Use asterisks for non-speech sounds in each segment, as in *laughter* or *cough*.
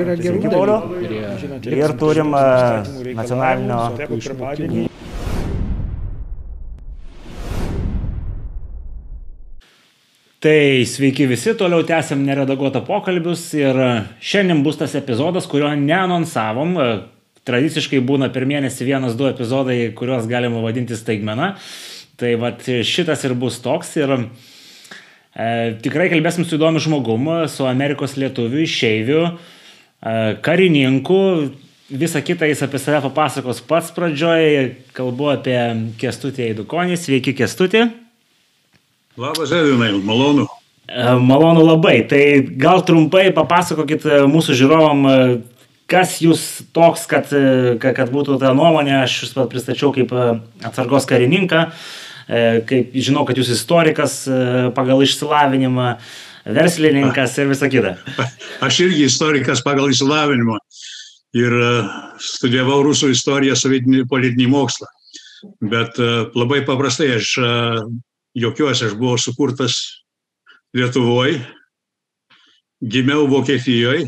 Yra gerų dalykų. Ir turim e, nacionalinio Tai sveiki visi, toliau tęsiam neredaguotą pokalbius ir šiandien bus tas epizodas, kurio neanonsavom. Tradiciškai būna per mėnesį vienas, du epizodai, kuriuos galima vadinti staigmena. Tai vat šitas ir bus toks ir e, tikrai kalbėsim su įdomiu žmogumu, su Amerikos lietuviu, išeiviu, e, karininku. Visą kitą jis apie save papasakos pats pradžioje. Kalbu apie Kestutį Eidukonį. Sveiki, Kestutį. Labas, Edvinai, malonu. Malonu labai. Tai gal trumpai papasakokit mūsų žiūrovom, e, kas jūs toks, kad, kad būtų ta nuomonė, aš jūs pristačiau kaip atsargos karininką, kaip žinau, kad jūs istorikas pagal išsilavinimą, verslininkas ir visa kita. Aš irgi istorikas pagal išsilavinimą ir studijavau rusų istoriją, sovietinį politinį mokslą. Bet labai paprastai aš jokiuosi, aš buvau sukurtas Lietuvoje, gimiau Vokietijoje,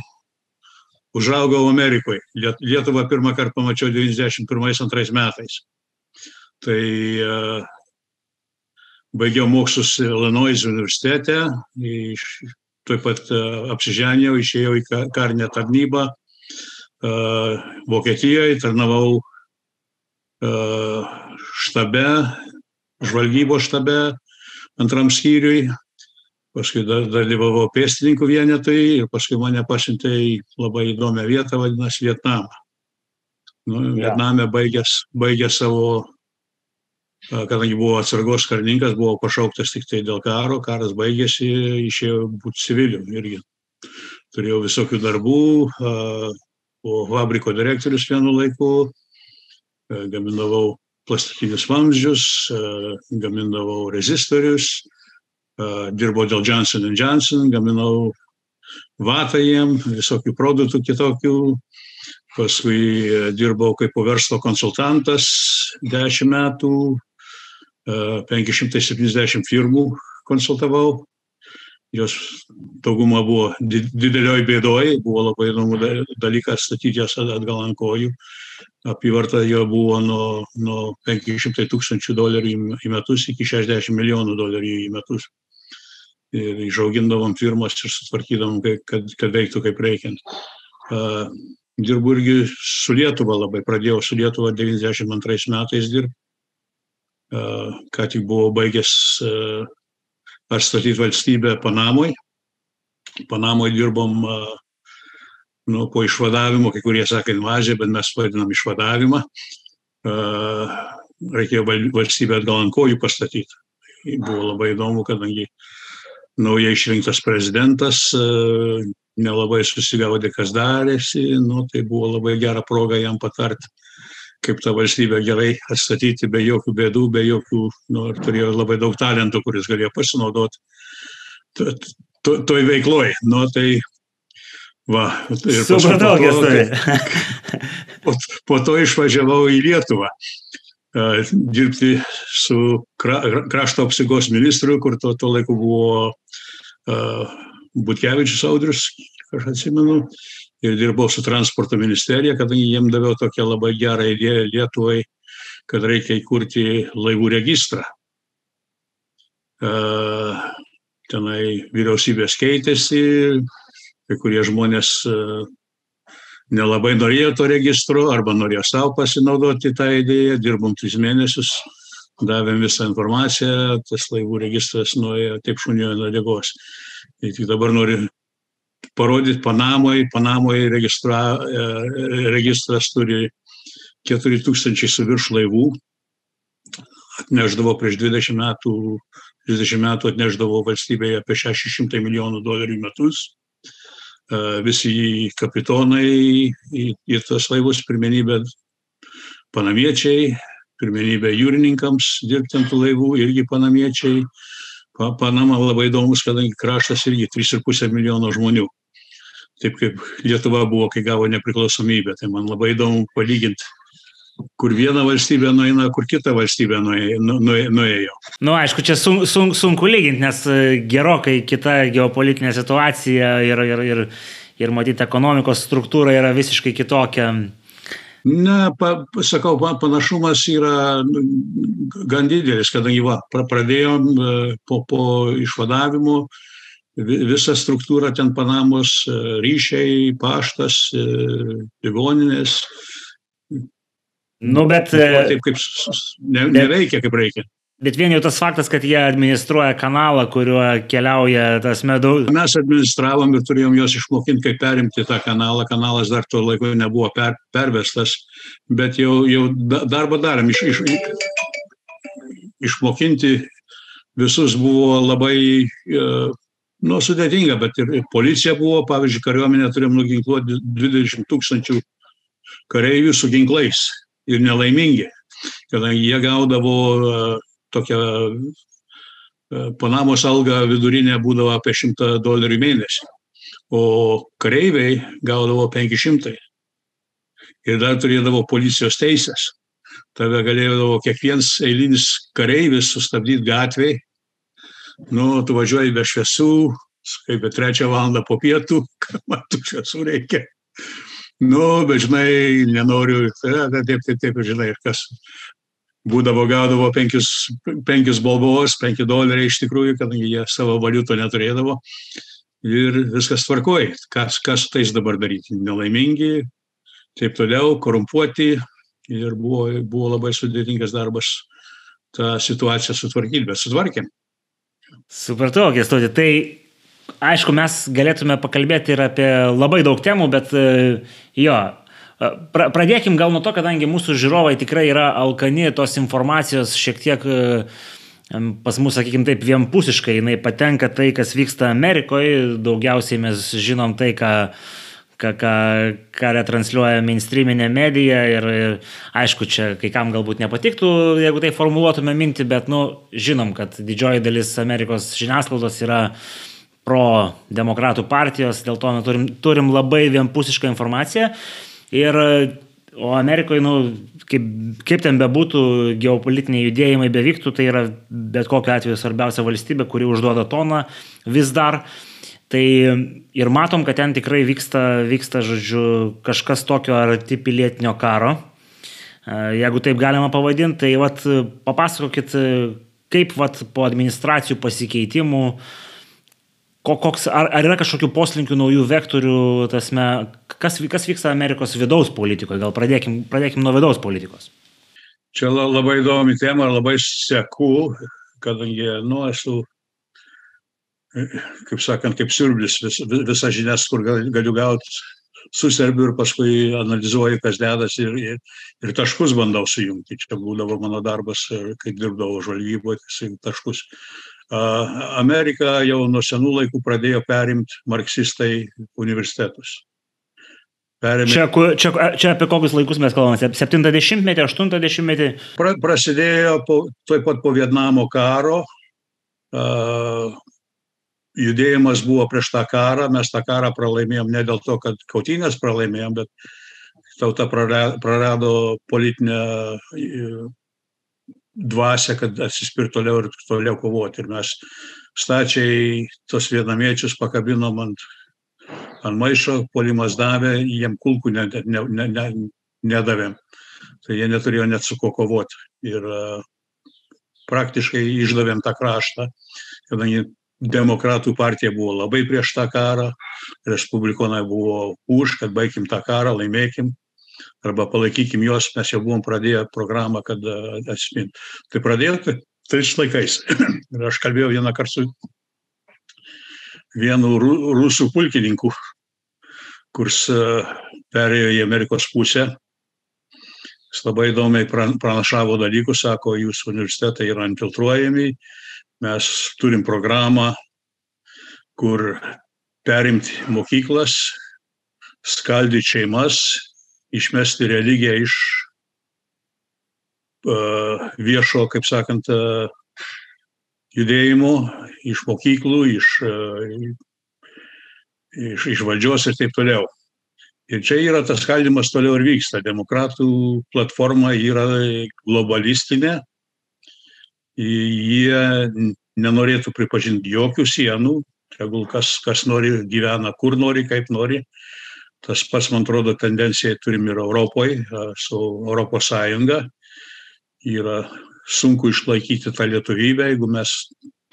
užaugau Amerikoje. Lietuvą pirmą kartą pamačiau 91-2 metais. Tai baigiau mokslus Illinois universitete, iš, taip pat uh, apsiženėjau, išėjau į karinę tarnybą uh, Vokietijoje, tarnavau uh, štabe žvalgybos štabe antram skyriui, paskui dalyvavau pėstininkų vienetai ir paskui mane pasiuntė į labai įdomią vietą, vadinasi Vietnamą. Nu, Vietname baigęs, baigęs savo, kadangi buvo atsargos karininkas, buvo pašauktas tik tai dėl karo, karas baigėsi, išėjau būti civiliu irgi. Turėjau visokių darbų, buvau fabriko direktorius vienu laiku, gaminavau plastikinius vamzdžius, gamindavau rezistorius, dirbau dėl Johnson Johnson, gaminau vatą jiem, visokių produktų kitokių. Paskui dirbau kaip verslo konsultantas 10 metų, 570 firmų konsultavau. Jos dauguma buvo didelioj bėdoj, buvo labai įdomu dalykas statyti jas atgal ant kojų apyvarta jo buvo nuo, nuo 500 tūkstančių dolerių į metus iki 60 milijonų dolerių į metus. Ir išaugindavom firmas ir sutvarkydavom, kad, kad veiktų kaip reikiant. Dirbu irgi su Lietuva labai, pradėjau su Lietuva 92 metais dirbti. Uh, ką tik buvau baigęs uh, atstatyti valstybę Panamoje. Panamoje dirbom uh, nu, po išvadavimo, kai kurie sakė invazija, bet mes vadinam išvadavimą, reikėjo valstybę atgal ant kojų pastatyti. Buvo labai įdomu, kadangi naujai išrinktas prezidentas nelabai susigaudė, kas darėsi, nu, tai buvo labai gera proga jam patarti, kaip tą valstybę gerai atstatyti be jokių bėdų, be jokių, nu, turėjo labai daug talentų, kuris galėjo pasinaudoti toj veikloj. Nu, tai Va, ir Supratau, po, to, *laughs* po, po to išvažiavau į Lietuvą dirbti su krašto apsaugos ministru, kur tuo, tuo laiku buvo uh, Butkevičius Audrius, aš atsimenu, ir dirbau su transporto ministerija, kadangi jiem daviau tokią labai gerą idėją Lietuvai, kad reikia įkurti laivų registrą. Uh, tenai vyriausybės keitėsi, kai kurie žmonės e, nelabai norėjo to registro arba norėjo savo pasinaudoti tą idėją, dirbom tris mėnesius, davėm visą informaciją, tas laivų registras nuėjo taip šuniojo nuo dėgos. Tai tik dabar noriu parodyti Panamoje, Panamoje registra, e, registras turi 4000 su virš laivų, atneždavo prieš 20 metų, 30 metų atneždavo valstybėje apie 600 milijonų dolerių metus visi kapitonai į, į tos laivus pirmenybę panamiečiai, pirmenybę jūrininkams dirbti ant laivų, irgi panamiečiai. Pa, Panama labai įdomus, kadangi kraštas irgi 3,5 milijono žmonių. Taip kaip Lietuva buvo, kai gavo nepriklausomybę. Tai man labai įdomu palyginti kur viena valstybė nueina, kur kita valstybė nuėjo. Nu, nuėjo. Na, nu, aišku, čia sun, sun, sunku lyginti, nes e, gerokai kita geopolitinė situacija ir, ir, ir, ir matyti ekonomikos struktūra yra visiškai kitokia. Ne, pa, sakau, panašumas yra nu, gan didelis, kadangi va, pradėjom e, po, po išvadavimo visą struktūrą ten Panamos, e, ryšiai, paštas, e, ligoninės. Nu, bet. Taip kaip ne, neveikia kaip reikia. Bet vien jau tas faktas, kad jie administruoja kanalą, kuriuo keliauja tas medau. Mes administravom ir turėjom juos išmokinti, kaip perimti tą kanalą. Kanalas dar tuo laiku nebuvo per, pervestas, bet jau, jau darbą darėm. Iš, iš, išmokinti visus buvo labai e, nu, sudėtinga, bet ir, ir policija buvo, pavyzdžiui, kariuomenė turėjom nuginkluoti 20 tūkstančių kareivių su ginklais ir nelaimingi, kadangi jie gaudavo tokia e, Panamos alga vidurinė būdavo apie 100 dolerių mėnesį, o kareiviai gaudavo 500 ir dar turėdavo policijos teisės. Tave galėdavo kiekvienas eilinis kareivis sustabdyti gatvėje, nu, tu važiuoji be šviesų, kaip be trečią valandą po pietų, *laughs* man tų šviesų reikia. Nu, bet žinai, nenoriu, taip, taip, taip, taip žinai, kas būdavo gaudavo penkis, penkis balbos, penki doleriai iš tikrųjų, kadangi jie savo valiuto neturėdavo. Ir viskas tvarkoja. Kas, kas tais dabar daryti? Nelaimingi, taip toliau, korumpuoti. Ir buvo, buvo labai sudėtingas darbas tą situaciją sutvarkyti, bet sutvarkėm. Supratau, Gestoti. Tai aišku, mes galėtume pakalbėti ir apie labai daug temų, bet jo, Pra, pradėkim gal nuo to, kadangi mūsų žiūrovai tikrai yra alkani tos informacijos šiek tiek e, pas mus, sakykime taip, vienpusiškai, jinai patenka tai, kas vyksta Amerikoje, daugiausiai mes žinom tai, ką ką, ką, ką retransliuoja mainstreaminė medija ir, ir aišku, čia kai kam galbūt nepatiktų, jeigu tai formuluotume mintį, bet, nu, žinom, kad didžioji dalis Amerikos žiniasklaidos yra pro demokratų partijos, dėl to turim, turim labai vienpusišką informaciją. Ir, o Amerikoje, nu, kaip, kaip ten bebūtų, geopolitiniai judėjimai bevyktų, tai yra bet kokiu atveju svarbiausia valstybė, kuri užduoda toną vis dar. Tai ir matom, kad ten tikrai vyksta, vyksta žodžiu, kažkas tokio arti pilietinio karo. Jeigu taip galima pavadinti, tai vat, papasakokit, kaip vat, po administracijų pasikeitimų koks, ar, ar yra kažkokių poslinkių naujų vektorių, tasme, kas, kas vyksta Amerikos vidaus politikoje? Gal pradėkim, pradėkim nuo vidaus politikos. Čia labai įdomi tema ir labai seku, kadangi, nu, esu, kaip sakant, kaip siurblis, vis, visas žinias, kur galiu gauti, suserbiu ir paskui analizuoju, kas dedas ir, ir, ir taškus bandau sujungti. Čia būdavo mano darbas, kai dirbdavau žvalgyboje, tai taškus Amerika jau nuo senų laikų pradėjo perimti marksistai universitetus. Perėmė... Čia, čia, čia apie kokius laikus mes kalbame? 70-metį, 80-metį? Pra, prasidėjo po, taip pat po Vietnamo karo. Uh, judėjimas buvo prieš tą karą, mes tą karą pralaimėjom ne dėl to, kad kautynės pralaimėjom, bet tauta prarado politinę dvasę, kad atsispirt toliau ir toliau kovoti. Ir mes stačiai tos vienamiečius pakabinom ant, ant maišo, polimas davė, jiem kulkų ne, ne, ne, ne, nedavėm. Tai jie neturėjo net su kuo kovoti. Ir praktiškai išdavėm tą kraštą, kadangi demokratų partija buvo labai prieš tą karą, respublikonai buvo už, kad baigim tą karą, laimėkim arba palaikykim juos, mes jau buvom pradėję programą, kad e, atsimint. Tai pradėjau tai, tais laikais. *clears throat* Ir aš kalbėjau vieną kartą su vienu rusų pulkininku, kurs e, perėjo į Amerikos pusę. Jis labai įdomiai pranašavo dalykus, sako, jūsų universitetai yra infiltruojami, mes turim programą, kur perimti mokyklas, skaldyti šeimas, išmesti religiją iš uh, viešo, kaip sakant, uh, judėjimų, iš mokyklų, iš, uh, iš, iš valdžios ir taip toliau. Ir čia yra tas skaldimas toliau ir vyksta. Demokratų platforma yra globalistinė. Jie nenorėtų pripažinti jokių sienų, tegul kas, kas nori gyvena, kur nori, kaip nori. Tas pats, man atrodo, tendencija turim ir Europoje, su Europos Sąjunga. Yra sunku išlaikyti tą lietuvybę, jeigu mes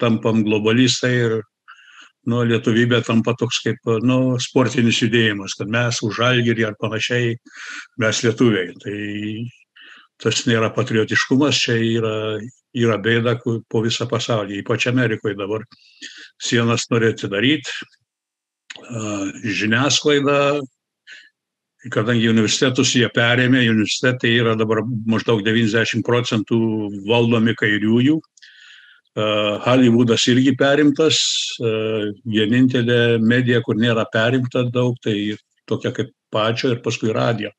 tampam globalistai ir nu, lietuvybė tampa toks kaip nu, sportinis judėjimas, kad mes už žalgirį ar panašiai, mes lietuviai. Tai tas nėra patriotiškumas, čia yra, yra bėda po visą pasaulį, ypač Amerikoje dabar sienas nori atidaryti, žiniasklaida, kadangi universitetus jie perėmė, universitetai yra dabar maždaug 90 procentų valdomi kairiųjų, Hollywoodas irgi perimtas, vienintelė medija, kur nėra perimta daug, tai tokia kaip pačio ir paskui radio.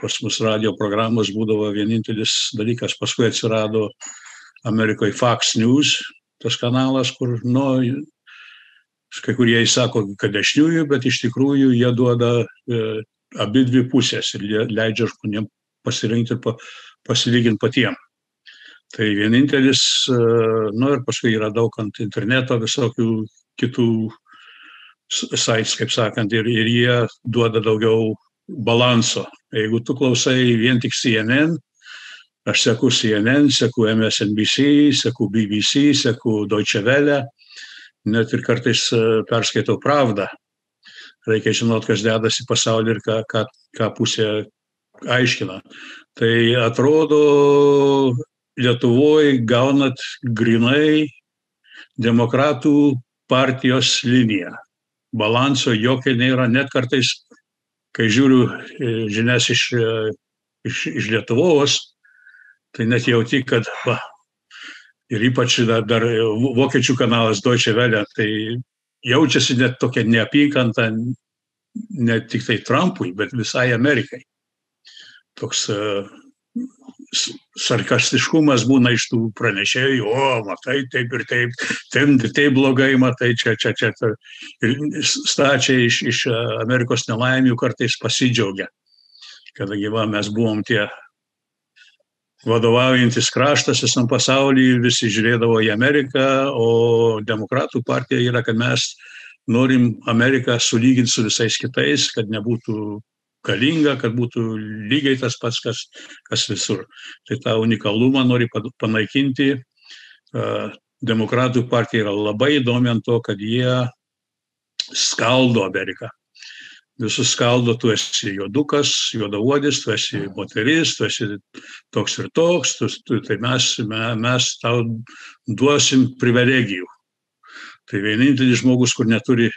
Pas mus radio programos būdavo vienintelis dalykas, paskui atsirado Amerikoje Fox News, tas kanalas, kur, nu, kai kurie įsako, kad dešiniųjų, bet iš tikrųjų jie duoda e, abi dvi pusės ir leidžia žmonėm pasirinkti ir pa, pasilyginti patiems. Tai vienintelis, e, nu ir paskui yra daug ant interneto visokių kitų sites, kaip sakant, ir, ir jie duoda daugiau balanso. Jeigu tu klausai vien tik CNN, aš seku CNN, seku MSNBC, seku BBC, seku Deutsche Welle, net ir kartais e, perskaitau pravdą. Reikia žinot, kas dedasi pasaulyje ir ką, ką, ką pusė aiškina. Tai atrodo, Lietuvoje gaunat grinai demokratų partijos liniją. Balanso jokio nėra, net kartais, kai žiūriu e, žinias iš, e, iš, iš Lietuvos, tai net jauti, kad va, ir ypač dar, dar vokiečių kanalas Deutsche Welle, tai jaučiasi net tokia neapykanta ne tik tai Trumpui, bet visai Amerikai. Toks uh, sarkastiškumas būna iš tų pranešėjų, o, matai, taip ir taip, taip, taip blogai, matai, čia, čia, čia. Ir stačiai iš, iš Amerikos nelaimių kartais pasidžiaugia, kadangi va, mes buvom tie vadovaujantis kraštas visam pasaulyje, visi žiūrėdavo į Ameriką, o demokratų partija yra, kad mes norim Ameriką sulyginti su visais kitais, kad nebūtų galinga, kad būtų lygiai tas pats, kas, kas visur. Tai tą unikalumą nori panaikinti. Demokratų partija yra labai įdomi ant to, kad jie skaldo Ameriką. Visus skaldo, tu esi juodukas, juodavodis, tu esi moteris, tu esi toks ir toks, tu, tu, tai mes, mes tau duosim privilegijų. Tai vienintelis žmogus, kur neturi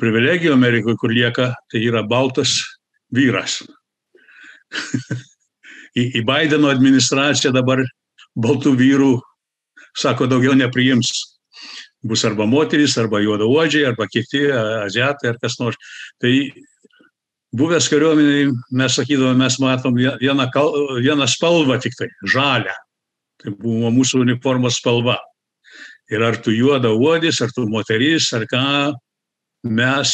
privilegijų Amerikoje, kur lieka, tai yra baltas vyras. *laughs* į, į Bideno administraciją dabar baltų vyrų, sako, daugiau nepriims. Bus arba moteris, arba juodaodžiai, arba kiti, aziatai ar kas nors. Tai buvęs kariuomeniai, mes sakydavome, mes matom vieną, vieną spalvą tik tai, žalę. Tai buvo mūsų uniformos spalva. Ir ar tu juoda uodis, ar tu moteris, ar ką, mes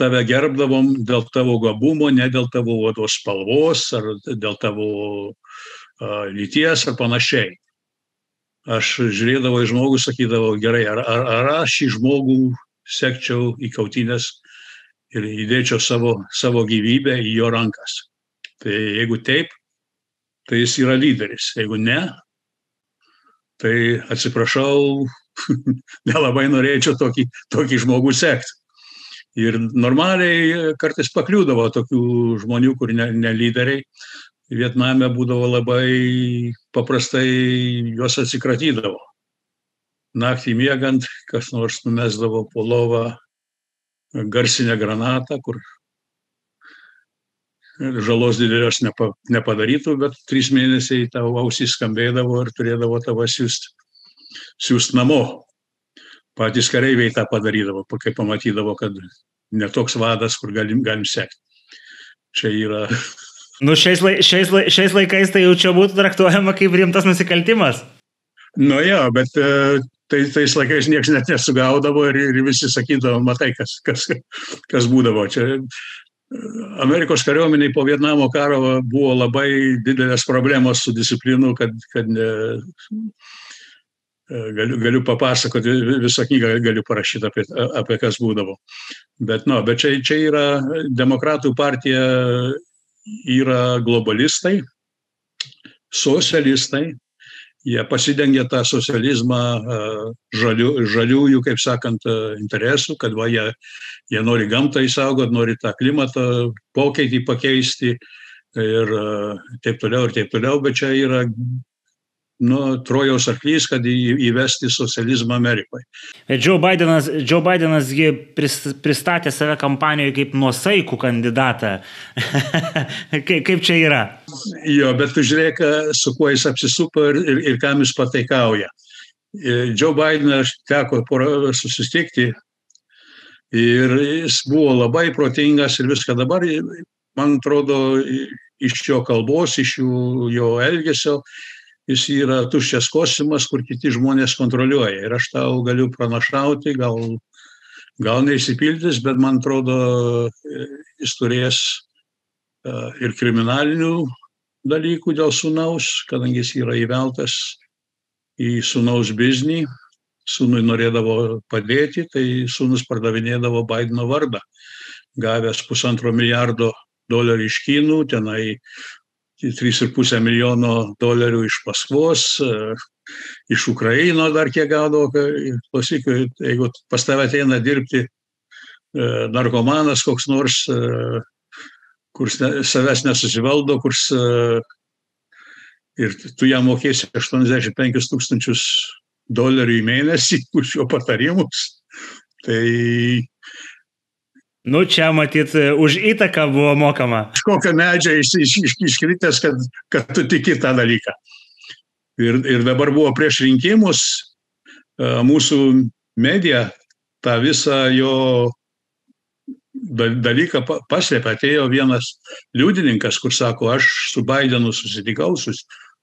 tave gerbdavom dėl tavo gabumo, ne dėl tavo odos spalvos ar dėl tavo uh, lyties ar panašiai. Aš žiūrėdavau į žmogų, sakydavau, gerai, ar, ar, ar aš šį žmogų sekčiau į kautinės ir įdėčiau savo, savo gyvybę į jo rankas. Tai jeigu taip, tai jis yra lyderis. Jeigu ne, tai atsiprašau, *laughs* nelabai norėčiau tokį, tokį žmogų sekti. Ir normaliai kartais pakliūdavo tokių žmonių, kur ne, ne lyderiai. Vietname būdavo labai paprastai juos atsikratydavo. Naktį miegant, kas nors numesdavo po lovą garsinę granatą, kur žalos didelės nepa, nepadarytų, bet trys mėnesiai tavo ausys skambėdavo ir turėdavo tavo siūsti siūst namo patys kareiviai tą padarydavo, kai pamatydavo, kad netoks vadas, kur galim, galim sekti. Čia yra. *laughs* Nu, šiais, lai, šiais, lai, šiais laikais tai jau čia būtų traktuojama kaip rimtas nusikaltimas. Nu jo, bet e, tai, tais laikais niekas net nesugaudavo ir, ir visi sakydavo, matai, kas, kas, kas būdavo. Čia Amerikos kariuomeniai po Vietnamo karo buvo labai didelės problemos su disciplinu, kad, kad ne, galiu, galiu papasakoti, visą knygą galiu parašyti apie, apie kas būdavo. Bet, nu, bet čia, čia yra demokratų partija, yra globalistai, socialistai, jie pasidengia tą socializmą žalių, žaliųjų, kaip sakant, interesų, kad va, jie, jie nori gamtą įsaugoti, nori tą klimatą pokytį pakeisti ir taip toliau ir taip toliau, bet čia yra nu, trojaus arklys, kad įvesti socializmą Amerikoje. Joe Bidenas, Joe Bidenas pristatė save kampanijoje kaip nuosaikų kandidatą. *laughs* kaip, kaip čia yra? Jo, bet tu žiūrėk, su kuo jis apsisupo ir, ir, ir kam jis pataikauja. E, Joe Bideną aš teko susitikti ir jis buvo labai protingas ir viską dabar, man atrodo, iš jo kalbos, iš jo elgesio, jis yra tuščias kosimas, kur kiti žmonės kontroliuoja. Ir aš tau galiu pranašauti, gal, gal neįsipildys, bet man atrodo, jis turės ir kriminalinių dalykų dėl sunaus, kadangi jis yra įveltas į sunaus biznį, sūnui norėdavo padėti, tai sūnus pardavinėdavo Bideno vardą, gavęs pusantro milijardo dolerių iš Kinų, tenai 3,5 milijono dolerių iš Paskvos, e, iš Ukraino dar kiek gaudavo, klausyk, jeigu pas tave ateina dirbti e, narkomanas koks nors, e, kurs savęs nesusivaldo, kurs ir tu jam mokėsi 85 tūkstančius dolerių į mėnesį už jo patarimus, tai Nu, čia matyt, už įtaką buvo mokama. Iš kokio medžio iš, iš, iš, iškritęs, kad, kad tu tiki tą dalyką. Ir, ir dabar buvo prieš rinkimus mūsų medija tą visą jo dalyką paslėpė. Atėjo vienas liudininkas, kur sako, aš su Bidenu susitikau, su,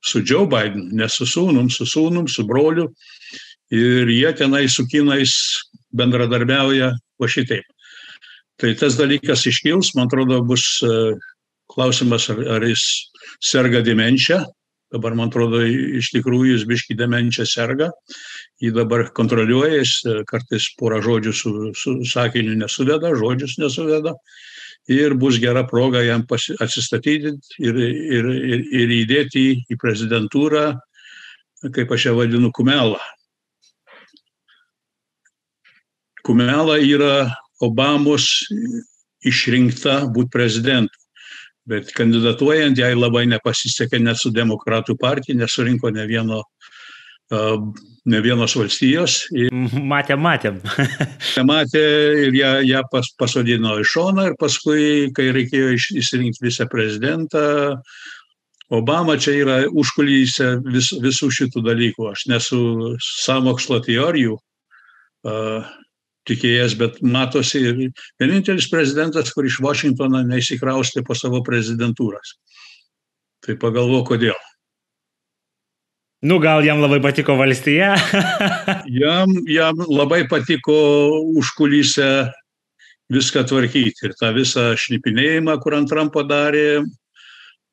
su Joe Biden, ne su sūnum, su sūnum, su broliu. Ir jie tenai su kinais bendradarbiauja va šitaip. Tai tas dalykas iškils, man atrodo, bus e, klausimas, ar, ar jis serga demenčia. Dabar, man atrodo, iš tikrųjų jis biški demenčia serga. Jį dabar kontroliuoja, jis e, kartais porą žodžių su, su sakiniu nesuveda, žodžius nesuveda. Ir bus gera proga jam pasi, atsistatyti ir, ir, ir, ir įdėti į prezidentūrą, kaip aš ją vadinu, kumelą. Kumela yra Obamos išrinkta būti prezidentu. Bet kandidatuojant jai labai nepasisekė net su demokratų partija, nesurinko ne, vieno, ne vienos valstijos. Matėm, matėm. *laughs* Matė ir ją, ją pas, pasodino į šoną ir paskui, kai reikėjo išsirinkti visą prezidentą, Obama čia yra užkulysė vis, visų šitų dalykų. Aš nesu samokslo teorijų uh, tikėjęs, bet matosi ir vienintelis prezidentas, kur iš Vašingtono neįsikraustė po savo prezidentūras. Tai pagalvo, kodėl. Nu, gal jam labai patiko valstija? *laughs* jam, jam labai patiko užkulysę viską tvarkyti ir tą visą šnipinėjimą, kur ant Trumpo darė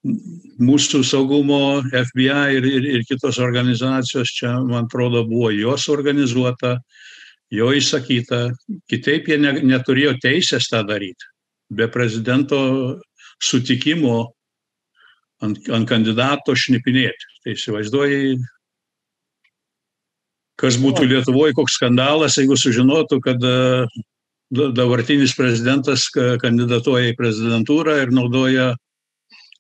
mūsų saugumo FBI ir, ir, ir kitos organizacijos, čia, man atrodo, buvo jos organizuota jo įsakyta, kitaip jie ne, neturėjo teisės tą daryti. Be prezidento sutikimo ant, ant kandidato šnipinėti. Tai įsivaizduoji, kas būtų Lietuvoje, koks skandalas, jeigu sužinotų, kad dabartinis prezidentas kandidatuoja į prezidentūrą ir naudoja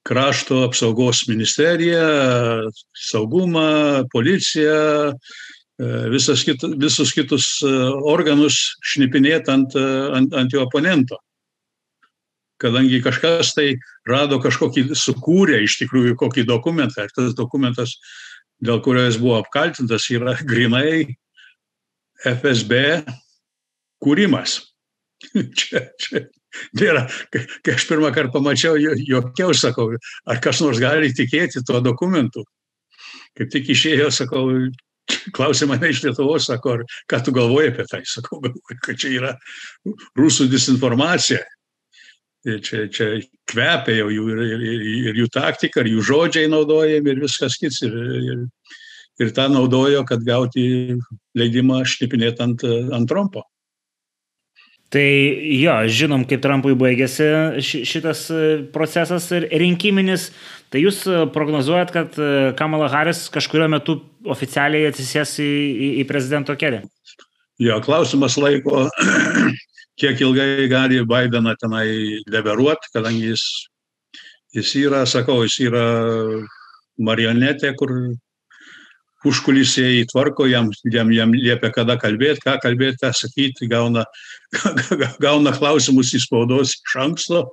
krašto apsaugos ministeriją, saugumą, policiją, E, visas kit, visus kitus e, organus šnipinėti ant, e, ant, ant jo oponento. Kadangi kažkas tai rado kažkokį, sukūrė iš tikrųjų kokį dokumentą, ir tas dokumentas, dėl kurio jis buvo apkaltintas, yra grinai FSB kūrimas. *laughs* čia, čia nėra, kai aš pirmą kartą pamačiau, jokiau sakau, ar kas nors gali tikėti tuo dokumentu. Kaip tik išėjo, sakau, klausė mane iš Lietuvos, sako, ar ką tu galvoji apie tai? Sakau, kad čia yra rusų disinformacija. Ir čia, čia kvepia jau jų ir, ir, ir jų taktika, ir jų žodžiai naudojami, ir viskas kits. Ir, ir, ir tą naudojo, kad gauti leidimą šnipinėti ant, ant Trumpo. Tai jo, žinom, kaip Trumpui baigėsi šitas procesas rinkiminis. Tai jūs e, prognozuojat, kad e, Kamala Harris kažkurio metu oficialiai atsisės į, į, į prezidento kėdę? Jo, klausimas laiko, *clears throat* kiek ilgai gali Bideną tenai leveruoti, kadangi jis, jis yra, sakau, jis yra marionetė, kur užkulisiai tvarko, jam, jam, jam liepia kada kalbėti, ką kalbėti, ką sakyti, gauna, *laughs* gauna klausimus į spaudos iš anksto,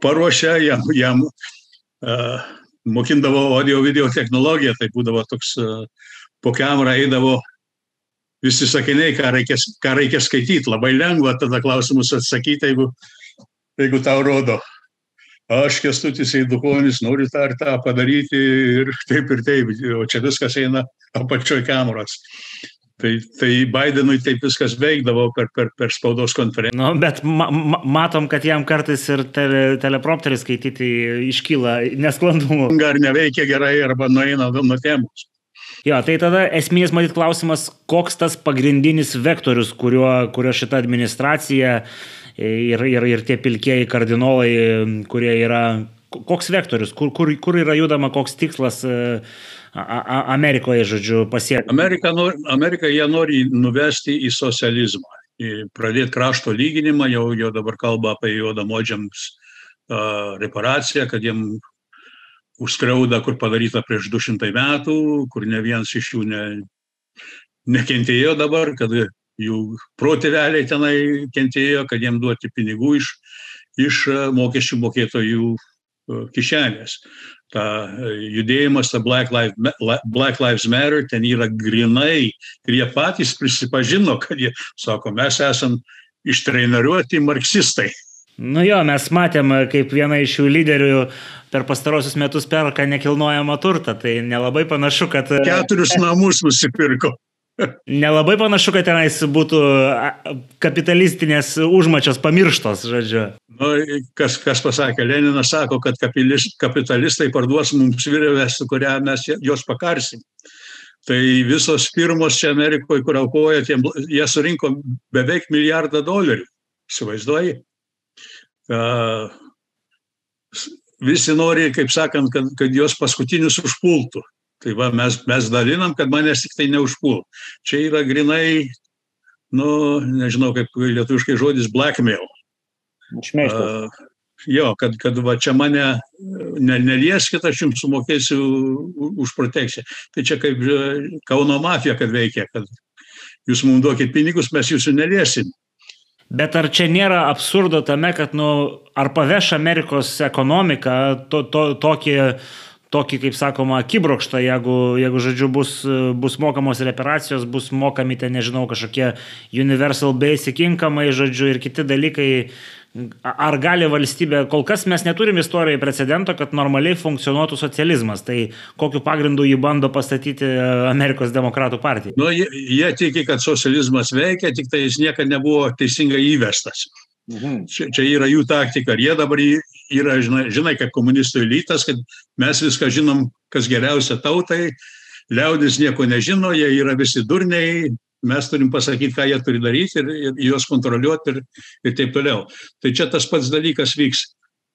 paruošia jam, jam mokindavo audio video technologiją, tai būdavo toks po kamerą eidavo visi sakiniai, ką reikia, ką reikia skaityti, labai lengva tada klausimus atsakyti, jeigu, jeigu tau rodo aš Kestutis Eidukonis noriu tą ir tą padaryti ir taip ir taip, o čia viskas eina apačioj kameros. Tai, tai Bidenui taip viskas veikdavo per, per, per spaudos konferenciją. Nu, bet ma ma matom, kad jam kartais ir tele, teleprompterį skaityti iškyla nesklandumų. Ar neveikia gerai, arba nueina nuo temos. Jo, tai tada esminis matyt klausimas, koks tas pagrindinis vektorius, kuriuo, kurio šita administracija ir, ir, ir tie pilkieji kardinolai, kurie yra, koks vektorius, kur, kur, kur yra judama, koks tikslas e, Amerikoje, žodžiu, pasiekti. Amerika, Amerika jie nori nuvesti į socializmą, į pradėti krašto lyginimą, jau, jau dabar kalba apie juodamodžiams uh, reparaciją, kad jiem užskriauda, kur padaryta prieš 200 metų, kur ne vienas iš jų ne, nekentėjo dabar, kad jų protėveliai tenai kentėjo, kad jiem duoti pinigų iš, iš mokesčių mokėtojų kišenės. Ta e, judėjimas, ta Black Lives, Black Lives Matter, ten yra grinai ir jie patys prisipažino, kad jie sako, mes esam ištreneriuoti marksistai. Nu jo, mes matėm, kaip viena iš jų lyderių per pastarosius metus perka nekilnojamą turtą, tai nelabai panašu, kad... Keturis namus nusipirko. Nelabai panašu, kad tenais būtų kapitalistinės užmačios pamirštos, žodžiu. Nu, kas, kas pasakė, Leninas sako, kad kapitalistai parduos mums virvę, su kuria mes juos pakarsim. Tai visos firmos čia Amerikoje, kur aukoja, jie surinko beveik milijardą dolerių. Įsivaizduoji? Uh, visi nori, kaip sakant, kad, kad juos paskutinius užpultų. Tai va, mes, mes dalinam, kad manęs tik tai neužpul. Čia yra grinai, nu, nežinau, kaip lietuviškai žodis blackmail. Šmeižtas. Uh, jo, kad, kad va čia mane ne, nelieskit, aš jums sumokėsiu už protekciją. Tai čia kaip Kauno mafija, kad veikia, kad jūs mums duokit pinigus, mes jūsų neliesim. Bet ar čia nėra absurdo tame, kad, nu, ar paveš Amerikos ekonomiką to, to, tokį tokį, kaip sakoma, akibrokštą, jeigu, jeigu žodžiu, bus, bus mokamos reparacijos, bus mokami ten, nežinau, kažkokie universal basic income, žodžiu, ir kiti dalykai. Ar gali valstybė, kol kas mes neturim istorijoje precedento, kad normaliai funkcionuotų socializmas, tai kokiu pagrindu jį bando pastatyti Amerikos demokratų partija? Nu, jie, jie tiki, kad socializmas veikia, tik tai jis niekada nebuvo teisingai įvestas. Mhm. Čia, čia yra jų taktika. Ir jie dabar yra, žinai, žinai, kaip komunistų elitas, kad mes viską žinom, kas geriausia tautai, liaudis nieko nežino, jie yra visi durniai, mes turim pasakyti, ką jie turi daryti ir, ir juos kontroliuoti ir, ir taip toliau. Tai čia tas pats dalykas vyks.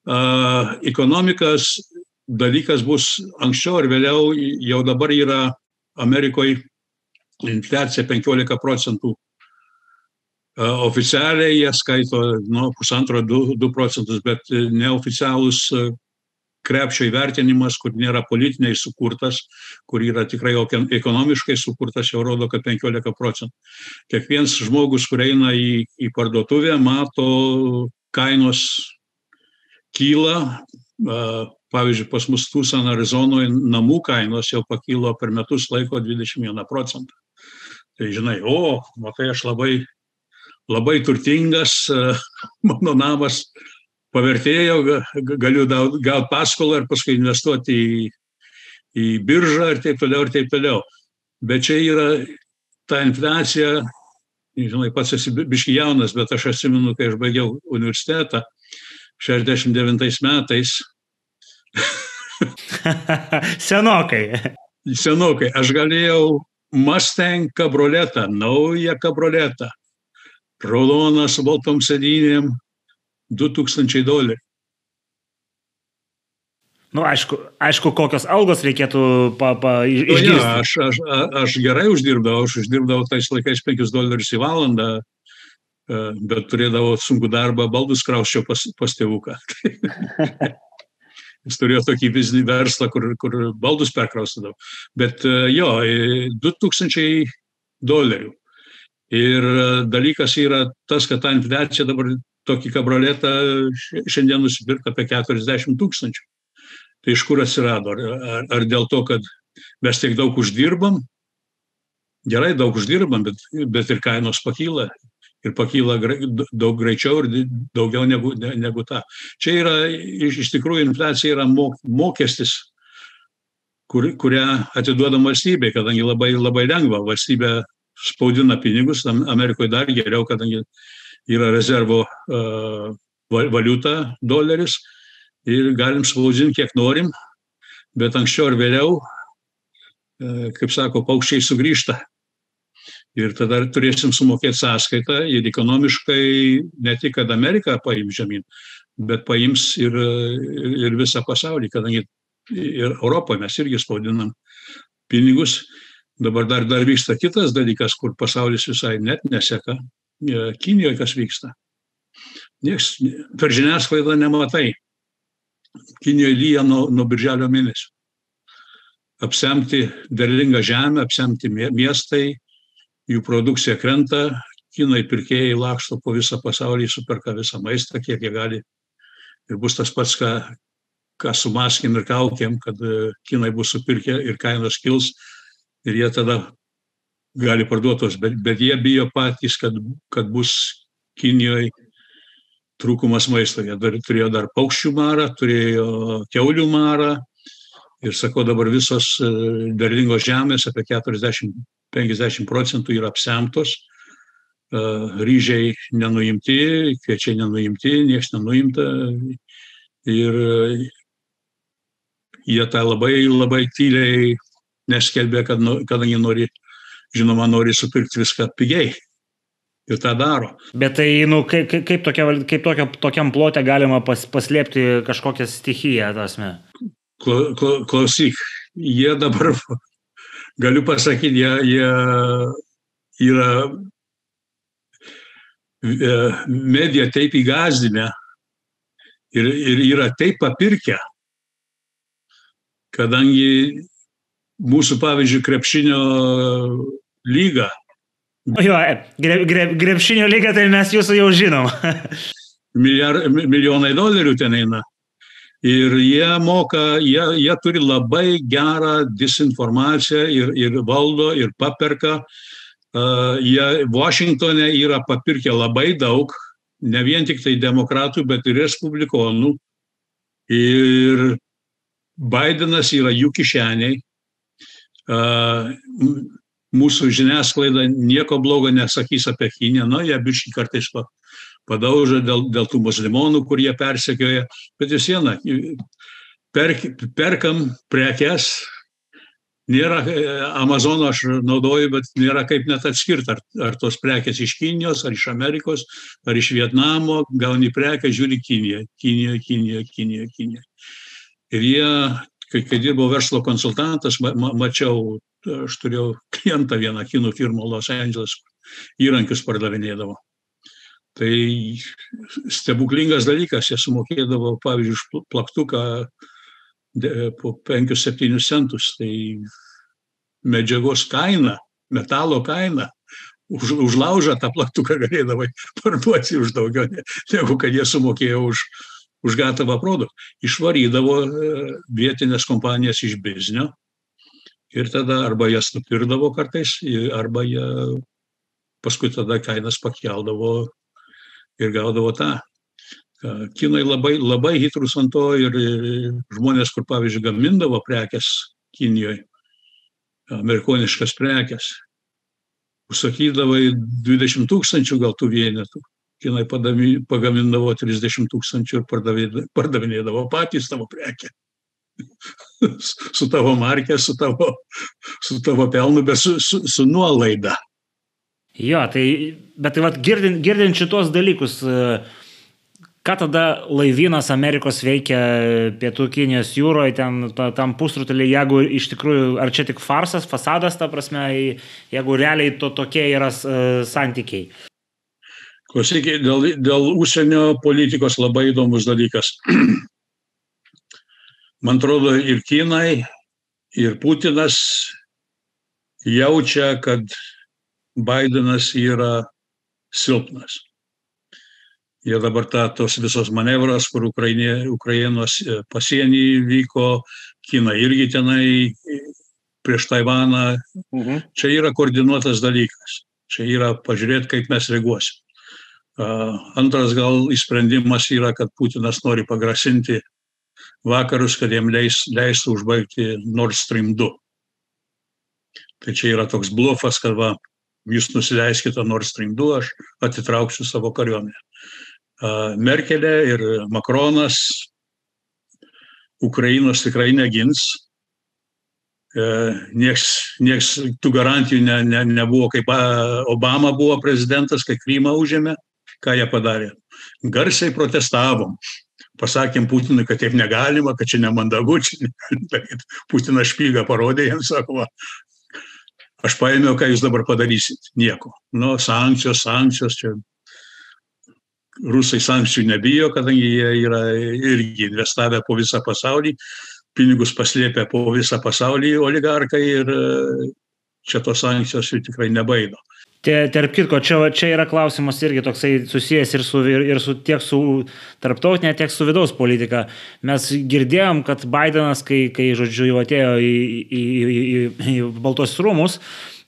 Uh, ekonomikas dalykas bus anksčiau ar vėliau, jau dabar yra Amerikoje infliacija 15 procentų Oficialiai jie skaito nuo pusantro 2 procentus, bet neoficialus krepšio įvertinimas, kur nėra politiniai sukurtas, kur yra tikrai ekonomiškai sukurtas, jau rodo, kad 15 procentų. Kiekvienas žmogus, kur eina į, į parduotuvę, mato kainos kyla. Pavyzdžiui, pas mus Tucson, Arizonoje namų kainos jau pakilo per metus laiko 21 procentą. Tai žinai, o, matai, aš labai labai turtingas, e, *laughs* mano namas pavertėjo, galiu gauti paskolą ir paskui investuoti į, į biržą ir taip toliau, ir taip toliau. Bet čia yra ta infliacija, žinai, pats esi biški jaunas, bet aš atsimenu, kai aš baigiau universitetą 69 metais. *laughs* Senokai. senokai, aš galėjau Mustang kabroletą, naują kabroletą, raudoną su baltom sėdynėm, 2000 dolerių. Nu, aišku, aišku, kokios algos reikėtų pa, pa, Nu, išgirsti. aš, aš, aš gerai uždirbdavau, aš uždirbdavau tais laikais 5 dolerius į valandą, e, bet turėdavau sunkų darbą, baldus krauščiau pas, pas tėvuką. *laughs* Jis turėjo tokį biznį verslą, kur, kur baldus perkraustydavo. Bet e, jo, e, 2000 dolerių. Ir e, dalykas yra tas, kad ta infliacija dabar tokį kabroletą š- šiandien nusipirka apie 40 tūkstančių. Tai iš kur atsirado? Ar, ar, ar dėl to, kad mes tiek daug uždirbam? Gerai, daug uždirbam, bet, bet ir kainos pakyla. Ir pakyla daug greičiau ir daugiau negu, ne- negu ta. Čia yra, iš, iš tikrųjų, infliacija yra mok, mokestis, kur, kurią atiduodam valstybei, kadangi labai, labai lengva. Valstybė spaudina pinigus, Am- Amerikoje dar geriau, kadangi yra rezervo uh, valiuta, doleris ir galim spausdinti kiek norim, bet anksčiau ar vėliau, e, kaip sako, paukščiai sugrįžta. Ir tada turėsim sumokėti sąskaitą ir ekonomiškai ne tik, kad Amerika paims žemyn, bet paims ir, ir visą pasaulį, kadangi ir Europoje mes irgi spaudinam pinigus. Dabar dar, dar vyksta kitas dalykas, kur pasaulis visai net neseka. E, Kinijoje kas vyksta. Nieks per žiniasklaidą nematai. Kinijoje lyja nuo, nuo birželio mėnesio. Apsemti derlingą žemę, apsemti mie- miestai, jų produkcija krenta, kinai pirkėjai laksto po visą pasaulį, superka visą maistą, kiek jie gali. Ir bus tas pats, ką, ką su maskim ir kaukiam, kad e, kinai bus supirkę ir kainos kils ir jie tada gali parduotos, bet, bet jie bijo patys, kad, kad bus Kinijoje trūkumas maisto. Jie dar, turėjo dar paukščių marą, turėjo keulių marą. Ir sakau, dabar visos e, derlingos žemės, apie 40-50 procentų yra apsemtos. E, Ryžiai nenuimti, kviečiai nenuimti, niekas nenuimta. Ir e, jie tą labai, labai tyliai neskelbė, kad, nu- kadangi nori, žinoma, nori supirkti viską pigiai. Ir tą daro. Bet tai, nu, kaip, kaip, tokia, kaip tokio, tokiam plote galima pas, paslėpti kažkokią stichiją, tasme. Kla- kla- Klausyk, jie dabar, *laughs* galiu pasakyti, jie, jie yra e, medija taip įgazdinę ir, ir yra taip papirkę, kadangi mūsų, pavyzdžiui, krepšinio lyga Jo, gre, gre, grepšinio lygą tai mes jūsų jau žinom. *laughs* milijar, milijonai dolerių ten eina. Ir jie moka, jie, jie turi labai gerą disinformaciją ir, ir valdo, ir paperka. Uh, jie Vašingtonė yra papirkę labai daug, ne vien tik tai demokratų, bet ir respublikonų. Ir Bidenas yra jų kišeniai. Mūsų žiniasklaida nieko blogo nesakys apie Kiniją, nu, jie biški kartais pa, padauža dėl, dėl tų muslimonų, kur jie persekioja, bet vis viena, per, perkam prekes, nėra, e, Amazono aš naudoju, bet nėra kaip net atskirti, ar, ar tos prekes iš Kinijos, ar iš Amerikos, ar iš Vietnamo, gauni prekę, žiūri Kiniją, Kinija, Kinija, Kinija, Kinija. Ir jie, kai, kai dirbau verslo konsultantas, ma, ma, mačiau, aš turėjau klientą vieną kinų firmą Los Angeles, įrankius pardavinėdavo. Tai stebuklingas dalykas, jie sumokėdavo, pavyzdžiui, už pl- plaktuką po 5-7 centus. Tai medžiagos kaina, metalo kaina, už, už laužą tą plaktuką galėdavai parduoti už daugiau, ne- negu kad jie sumokėjo už, už gatavą produktą. Išvarydavo e, vietinės kompanijas iš biznio ir tada arba jas nupirdavo kartais, arba jie paskui tada kainas pakeldavo ir gaudavo tą. Kinai labai, labai hitrus ant to ir žmonės, kur pavyzdžiui gamindavo prekes Kinijoje, amerikoniškas prekes, užsakydavai 20 tūkstančių gal tų vienetų. Kinai padami- pagamindavo 30 tūkstančių ir pardavė- pardavinėdavo patys savo prekę. *laughs* su tavo markė, su tavo, su tavo pelnu, bet su, su, su nuolaida. Jo, tai, bet tai vad girdint, girdint šitos dalykus, ką tada laivynas Amerikos veikia pietų Kinijos jūroje, ten tam pusrutulį, jeigu iš tikrųjų, ar čia tik farsas, fasadas, ta prasme, jeigu realiai to tokie yra santykiai. Klausykit, dėl, dėl užsienio politikos labai įdomus dalykas. *clears throat* Man atrodo, ir Kinai, ir Putinas jaučia, kad Bidenas yra silpnas. Jie dabar ta, tos visos manevras, kur Ukrainė, Ukrainos e, pasienį vyko, Kina irgi tenai prieš Taivaną. Mhm. Čia yra koordinuotas dalykas. Čia yra pažiūrėti, kaip mes reaguosim. Antras gal įsprendimas yra, kad Putinas nori pagrasinti vakarus, kad jiem leis, leistų užbaigti Nord Stream 2. Tai čia yra toks blufas, kad va, jūs nusileiskite Nord Stream 2, aš atitrauksiu savo kariuomenę. Merkelė ir Makronas Ukrainos tikrai negins. E, nieks, nieks tų garantijų ne, ne, nebuvo, kaip Obama buvo prezidentas, kai Krymą užėmė, ką jie padarė. Garsiai protestavom pasakėm Putinui, kad taip negalima, kad čia nemandagu, čia negalima. Putinas špygą parodė, jiems sako, va, aš paėmiau, ką jūs dabar padarysit. Nieko. Nu, sankcijos, sankcijos, čia rusai sankcijų nebijo, kadangi jie yra irgi investavę po visą pasaulį, pinigus paslėpę po visą pasaulį oligarkai ir čia tos sankcijos jų tikrai nebaido. Tarp kitko, čia, čia yra klausimas irgi toksai susijęs ir su, ir, ir su tiek su tarptautinė, tiek su vidaus politika. Mes girdėjom, kad Bidenas, kai, kai žodžiu, jau atėjo į, į, į, į, į Baltos rūmus,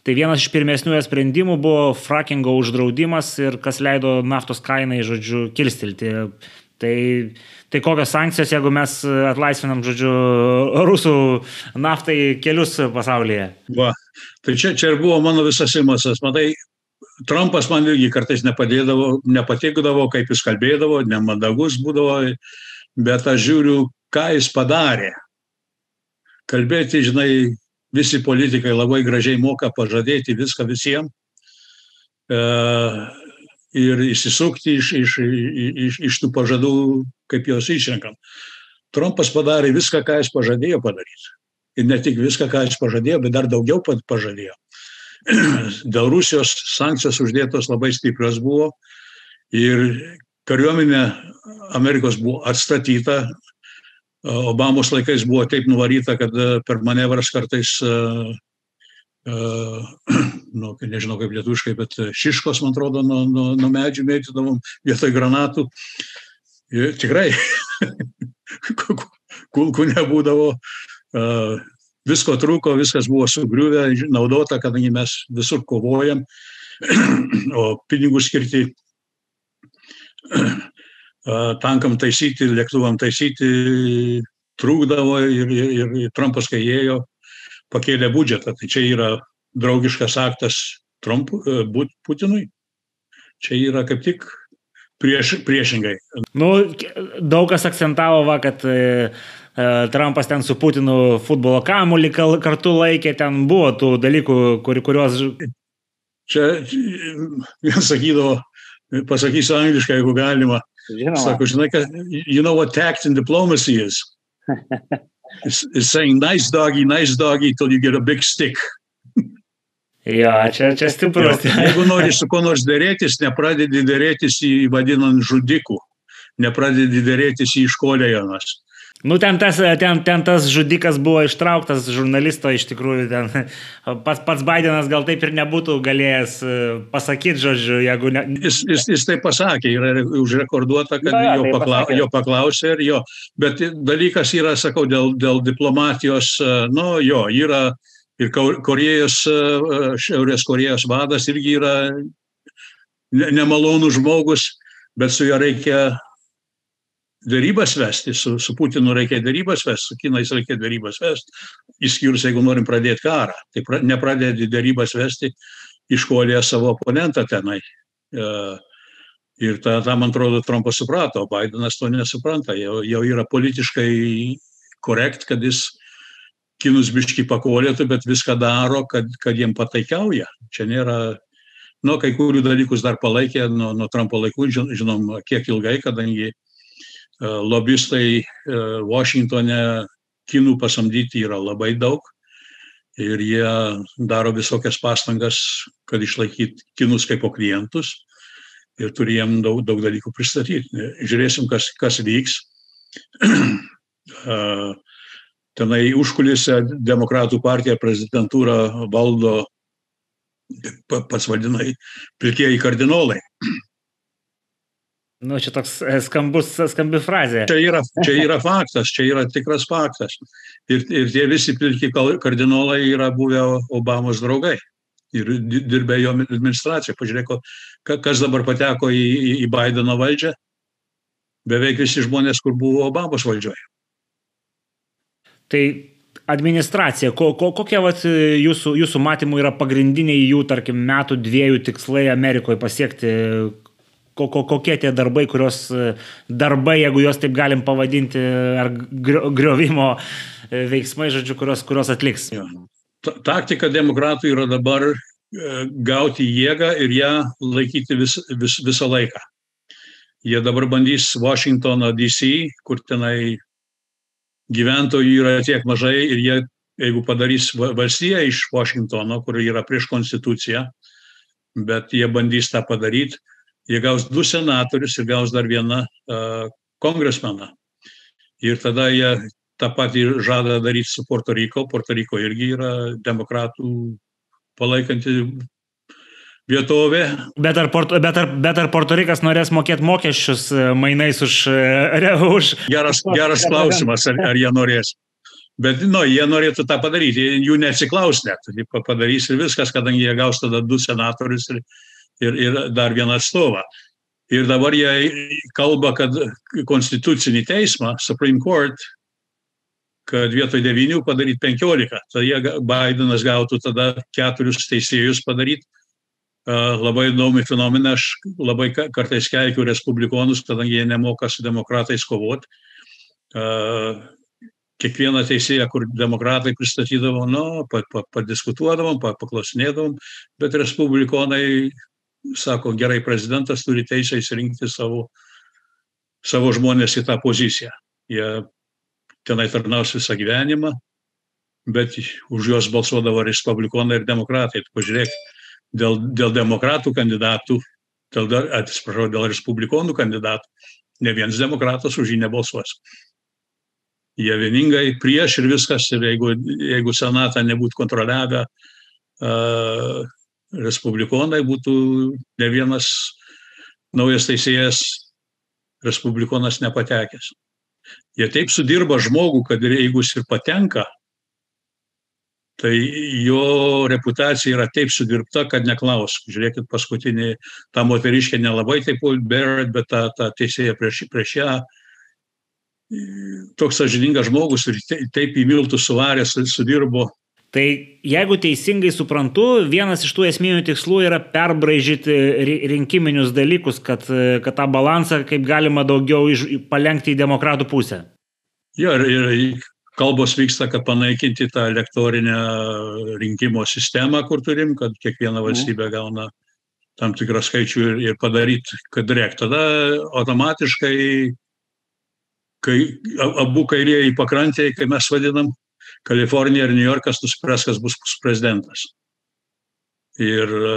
tai vienas iš pirmesnių sprendimų buvo frackingo uždraudimas ir kas leido naftos kainai, žodžiu, kilstilti. Tai, tai kokios sankcijos, jeigu mes atlaisvinam, žodžiu, rusų naftai kelius pasaulyje? Va, Tai čia, čia ir buvo mano visas simasas. Matai, Trumpas man irgi kartais nepadėdavo, nepatikdavo, kaip jis kalbėdavo, nemandagus būdavo, bet aš žiūriu, ką jis padarė. Kalbėti, žinai, visi politikai labai gražiai moka pažadėti viską visiems e, ir įsisukti iš, iš, iš, iš tų pažadų, kaip juos išrenkam. Trumpas padarė viską, ką jis pažadėjo padaryti ir ne tik viską, ką jis pažadėjo, bet dar daugiau pažadėjo. *clears throat* Dėl Rusijos sankcijos uždėtos labai stiprios buvo ir kariuomenė Amerikos buvo atstatyta. Obamos laikais buvo taip nuvaryta, kad per manevras kartais, *clears throat* nu, nežinau kaip lietuviškai, bet šiškos, man atrodo, nuo, nuo, nuo medžių mėtydavom vietoj granatų. Ir tikrai *laughs* kulkų nebūdavo, visko trūko, viskas buvo sugriuvę, naudota, kadangi mes visur kovojam, *clears throat* o pinigus skirti *clears throat* tankam taisyti, lėktuvam taisyti trūkdavo ir, ir, ir Trumpas, kai ėjo, pakėlė biudžetą. Tai čia yra draugiškas aktas Trump, Putinui. Čia yra kaip tik prieš, priešingai. Nu, daug kas akcentavo, va, kad e, Trumpas ten su Putinu futbolo kamuolį kartu laikė, ten buvo tų dalykų, kur, kuriuos. Čia vienas sakydavo, pasakysiu angliškai, jeigu galima. Žinoma. Sako, žinai, kad, you know what tact and diplomacy is? *laughs* it's, it's saying nice doggy, nice doggy till you get a big stick. *laughs* Jo, čia, čia stiprus. Jo, jeigu nori su kuo nors dėrėtis, nepradedi dėrėtis į vadinant žudikų, nepradedi dėrėtis į iškolėjonas. Nu, ten tas, ten, ten tas žudikas buvo ištrauktas žurnalisto iš tikrųjų. Ten, *laughs* pats, pats Bidenas gal taip ir nebūtų galėjęs e, pasakyti, žodžiu, jeigu ne. Jis, jis, jis tai pasakė, yra užrekorduota, kad ja, jo, pakla, jo paklausė ir jo. Bet dalykas yra, sakau, dėl, dėl diplomatijos, e, nu jo, yra Ir Korejos, e, e, Šiaurės Korejos vadas irgi yra nemalonus žmogus, bet su juo reikia darybas vesti, su, su Putinu reikia darybas vesti, su Kinais reikia darybas vesti, išskyrus, jeigu norim pradėti karą. Tai pra, nepradėti darybas vesti, iškolė savo oponentą tenai. E, ir tą, tą, man atrodo, Trumpas suprato, Bidenas to nesupranta, jau, jau yra politiškai korekt, kad jis kinus biški pakolėtų, bet viską daro, kad, kad jiem pataikiauja. Čia nėra, nu, kai kurių dalykus dar palaikė nuo, nuo Trumpo laikų, žinom, kiek ilgai, kadangi lobistai uh, Washingtone kinų pasamdyti yra labai daug ir jie daro visokias pastangas, kad išlaikyt kinus kaip klientus ir turi jiem daug, daug dalykų pristatyti. Žiūrėsim, kas, kas vyks. *clears throat* Tenai užkulėse demokratų partija prezidentūrą valdo, pats vadinai, pilkieji kardinolai. *clears throat* Nu, čia toks e, skambus, skambi frazė. Čia yra, čia yra faktas, čia yra tikras faktas. Ir, ir tie visi pilki kardinolai yra buvę Obamos draugai. Ir dirbė jo administracija. Pažiūrėk, kas dabar pateko į, į, į Bideno valdžią. Beveik visi žmonės, kur buvo Obamos valdžioje. Tai administracija, ko, ko, kokie vat, jūsų, jūsų matymų yra pagrindiniai jų, tarkim, metų dviejų tikslai Amerikoje pasiekti, ko, ko, kokie tie darbai, kurios darbai, jeigu juos taip galim pavadinti, ar griovimo e, veiksmai, žodžiu, kurios, kurios atliks. Taktika demokratų yra dabar e, gauti jėgą ir ją laikyti vis, vis, visą laiką. Jie dabar bandys Washingtono DC, kur tenai gyventojų yra tiek mažai ir jie, jeigu padarys valstiją iš Washingtono, kur yra prieš konstituciją, bet jie bandys tą padaryti, jie gaus du senatorius ir gaus dar vieną uh, kongresmeną. Ir tada jie tą patį žada daryti su Puerto Rico. Puerto Rico irgi yra demokratų palaikanti vietovė. Bet ar, Porto, bet, ar, bet ar Puerto Rikas norės mokėti mokesčius mainais už... už... Geras, geras klausimas, ar, ar jie norės. Bet, nu, jie norėtų tą padaryti, jų neatsiklaus net, padarys ir viskas, kadangi jie gaus tada du senatorius ir, ir, ir dar vieną atstovą. Ir dabar jie kalba, kad konstitucinį teismą, Supreme Court, kad vietoj devynių padaryti penkiolika. Tada jie, Bidenas gautų tada keturius teisėjus padaryti. Labai įdomi fenomena, aš labai kartais keikiu respublikonus, kadangi jie nemoka su demokratais kovoti. Kiekvieną teisėją, kur demokratai pristatydavo, nu, padiskutuodavom, paklausinėdavom, bet respublikonai sako, gerai, prezidentas turi teisę įsirinkti savo, savo žmonės į tą poziciją. Jie tenai tarnaus visą gyvenimą, bet už juos balsuodavo respublikonai ir demokratai. Pažiūrėk, dėl, dėl demokratų kandidatų, dėl, atsiprašau, dėl respublikonų kandidatų, ne vienas demokratas už jį nebalsuos. Jie vieningai prieš ir viskas, ir jeigu, jeigu senatą nebūtų kontroliavę, uh, respublikonai būtų ne vienas naujas teisėjas respublikonas nepatekęs. Jie taip sudirba žmogų, kad jeigu jis ir patenka, tai jo reputacija yra taip sudirbta, kad neklaus. Žiūrėkit, paskutinį tą moteriškę nelabai taip Barrett, bet tą, tą teisėją prieš, prieš ją. Toks sažiningas žmogus ir taip į miltų suvaręs sudirbo Tai jeigu teisingai suprantu, vienas iš tų esminių tikslų yra perbražyti rinkiminius dalykus, kad, kad tą balansą kaip galima daugiau iš, palengti į demokratų pusę. Jo, ir, ir kalbos vyksta, kad panaikinti tą elektorinę rinkimo sistemą, kur turim, kad kiekviena mhm. valstybė gauna tam tikrą skaičių ir, ir padaryti, kad rek. Tada automatiškai, kai abu kairieji pakrantėjai, kai mes vadinam, Kalifornija ir New Yorkas nuspręs, kas bus prezidentas. Ir e,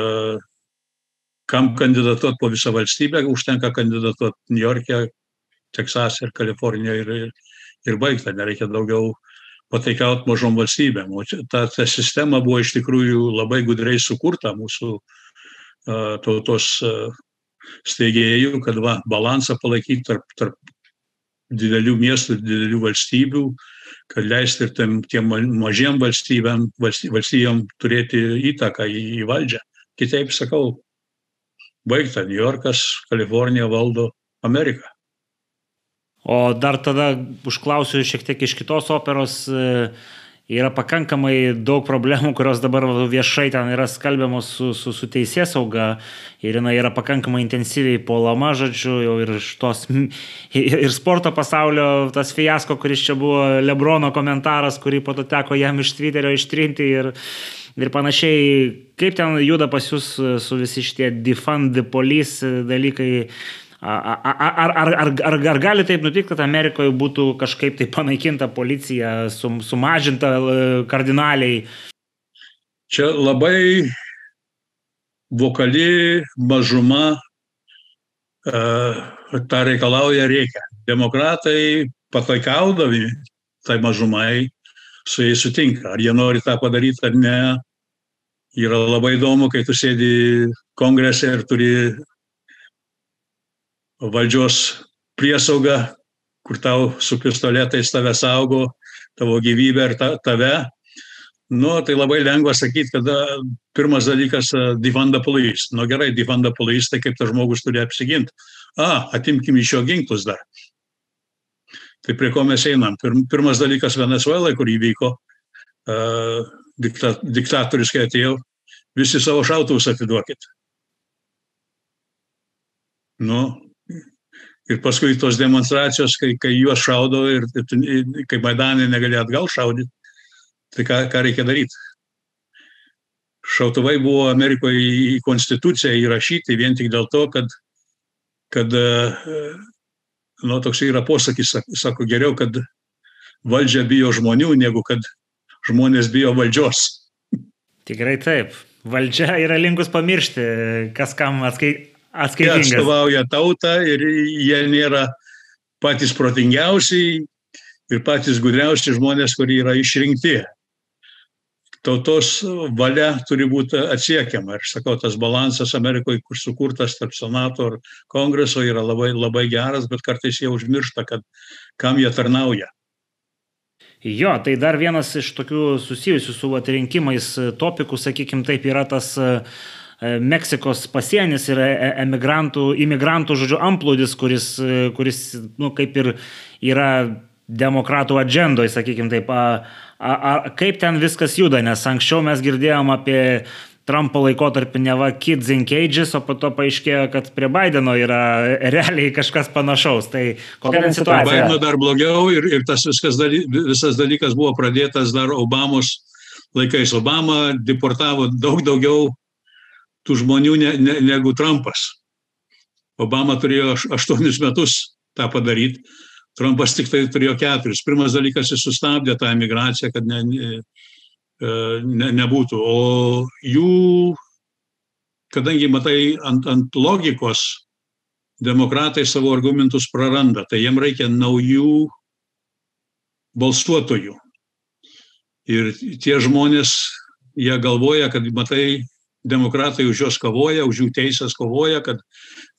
kam kandidatuoti po visą valstybę, užtenka kandidatuoti New York'e, Teksase ir Kalifornijoje ir, ir, ir baigta, nereikia daugiau pataikiauti mažom valstybėm. O ta, ta sistema buvo iš tikrųjų labai gudriai sukurta mūsų uh, tautos uh, steigėjų, kad va, balansą palaikyti tarp, tarp didelių miestų ir didelių valstybių, uh, kad leisti ir tam, tiem mažiem valstybėm, valstybėm turėti įtaką į, į valdžią. Kitaip sakau, baigta, New Yorkas, Kalifornija valdo Ameriką. O dar tada užklausiu šiek tiek iš kitos operos. Yra pakankamai daug problemų, kurios dabar viešai ten yra skalbiamos su, su, su teisės sauga ir jinai yra pakankamai intensyviai puolama, žodžiu, jau ir iš tos, *laughs* ir sporto pasaulio tas fiasko, kuris čia buvo Lebrono komentaras, kurį po to teko jam iš Twitterio ištrinti ir, ir panašiai, kaip ten juda pas jūs su visi šitie defund the police dalykai Ar, ar, ar, ar, ar, gali taip nutikti, kad Amerikoje būtų kažkaip tai panaikinta policija, sum, sumažinta e, kardinaliai? Čia labai vokali mažuma uh, tą reikalauja reikia. Demokratai pataikaudami tai mažumai su jais sutinka. Ar jie nori tą padaryti ar ne. Yra labai įdomu, kai tu sėdi kongrese ir turi valdžios priesaugą, kur tau su pistoletais tave saugo, tavo gyvybę ir ta, tave. Nu, tai labai lengva sakyti, kad pirmas dalykas - defunda police. Nu gerai, defunda police, tai kaip tas žmogus turi apsiginti. A, atimkim iš jo ginklus dar. Tai prie ko mes einam? Pirmas dalykas Venezuelai, kur įvyko, uh, dikta, diktatoriškai atėjo, visi savo šautuvus atiduokit. Nu, Ir paskui tos demonstracijos, kai, kai juos šaudo ir kai Maidanė negali atgal šaudyti, tai ką, ką reikia daryti? Šautuvai buvo Amerikoje į konstituciją įrašyti vien tik dėl to, kad, kad nu, toks yra posakis, sako, geriau, kad valdžia bijo žmonių, negu kad žmonės bijo valdžios. Tikrai taip. Valdžia yra linkus pamiršti, kas kam atskaitai Jie atstovauja tautą ir jie nėra patys protingiausiai ir patys gudriausi žmonės, kurie yra išrinkti. Tautos valia turi būti atsiekiama. Ir sakau, tas balansas Amerikoje, kur sukurtas tarp Senato ir Kongreso, yra labai, labai geras, bet kartais jie užmiršta, kad kam jie tarnauja. Jo, tai dar vienas iš tokių susijusių su atrinkimais topikų, sakykim, taip yra tas uh, Meksikos pasienis yra e, emigrantų, imigrantų, žodžiu, amplūdis, kuris, e, kuris nu, kaip ir yra demokratų agendoje, sakykime taip. A, a, a, kaip ten viskas juda, nes anksčiau mes girdėjom apie Trumpo laikotarpį neva kids in cages, o po to paaiškėjo, kad prie Bideno yra *laughs* realiai kažkas panašaus. Tai kokia ten situacija? Bideno dar blogiau ir, ir tas viskas, visas dalykas buvo pradėtas dar Obamos laikais. Obama deportavo daug daugiau tų žmonių ne, ne, negu Trumpas. Obama turėjo aštuonis metus tą padaryti, Trumpas tik tai turėjo keturis. Pirmas dalykas, jis sustabdė tą emigraciją, kad ne, e, ne, nebūtų. O jų, kadangi matai ant, ant logikos, demokratai savo argumentus praranda, tai jiem reikia naujų balsuotojų. Ir tie žmonės, jie galvoja, kad matai, demokratai už juos kovoja, už jų teisės kovoja, kad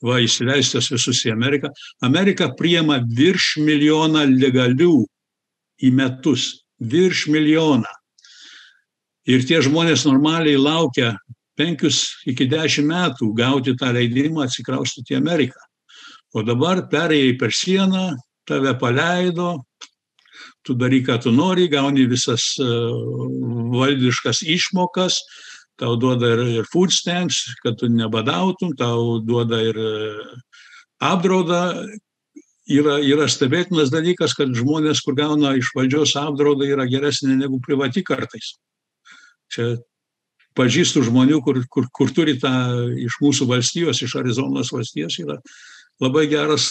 va įsileistas visus į Ameriką. Amerika priema virš milijoną legalių į metus. Virš milijoną. Ir tie žmonės normaliai laukia penkius iki dešimt metų gauti tą leidimą atsikraustyti į Ameriką. O dabar perėjai per sieną, tave paleido, tu daryk, ką tu nori, gauni visas valdiškas išmokas, tau duoda ir, ir food stamps, kad tu nebadautum, tau duoda ir e, apdraudą. Yra, yra stebėtinas dalykas, kad žmonės, kur gauna iš valdžios apdraudą, yra geresnė negu privati kartais. Čia pažįstų žmonių, kur, kur, kur turi tą iš mūsų valstijos, iš Arizonos valstijos, yra labai geras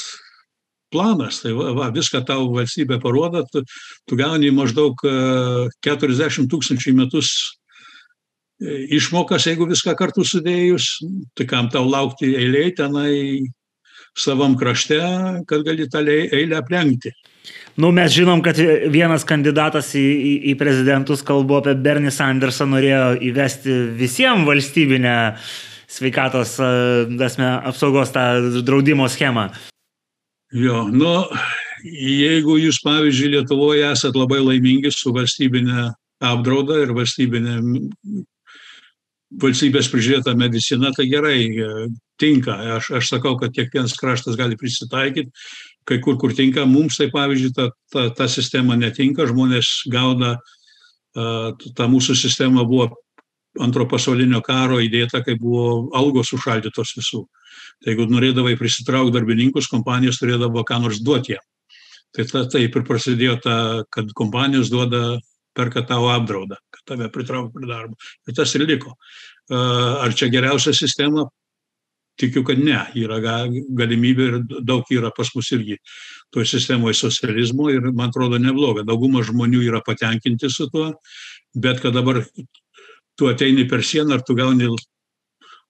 planas. Tai va, va, viską tau valstybė parodo, tu, tu gauni maždaug 40 e, tūkstančių metus išmokas, jeigu viską kartu sudėjus, tai kam tau laukti eiliai tenai savam krašte, kad gali tą eilę aplenkti. Nu, mes žinom, kad vienas kandidatas į, į, į prezidentus, kalbu apie Bernie Sandersą, norėjo įvesti visiems valstybinę sveikatos dasme, apsaugos tą draudimo schemą. Jo, nu, jeigu jūs, pavyzdžiui, Lietuvoje esat labai laimingi su valstybinė apdrauda ir valstybinė valstybės prižiūrėta medicina, tai gerai, e, tinka. Aš, aš sakau, kad kiekvienas kraštas gali prisitaikyti, kai kur, kur tinka. Mums tai, pavyzdžiui, ta, ta, ta sistema netinka, žmonės gauna ta mūsų sistema buvo antro pasaulinio karo įdėta, kai buvo algos užšaldytos visų. Tai jeigu norėdavai prisitraukti darbininkus, kompanijos turėdavo ką nors duoti jiem. Tai ta, taip ir prasidėjo ta, kad kompanijos duoda, perka tavo apdraudą, tave pritrauktų prie darbo. Ir tas ir liko. Ar čia geriausia sistema? Tikiu, kad ne. Yra galimybė ir daug yra pas mus irgi toje sistemoje socializmo ir man atrodo nebloga. Dauguma žmonių yra patenkinti su tuo, bet kad dabar tu ateini per sieną ar tu gauni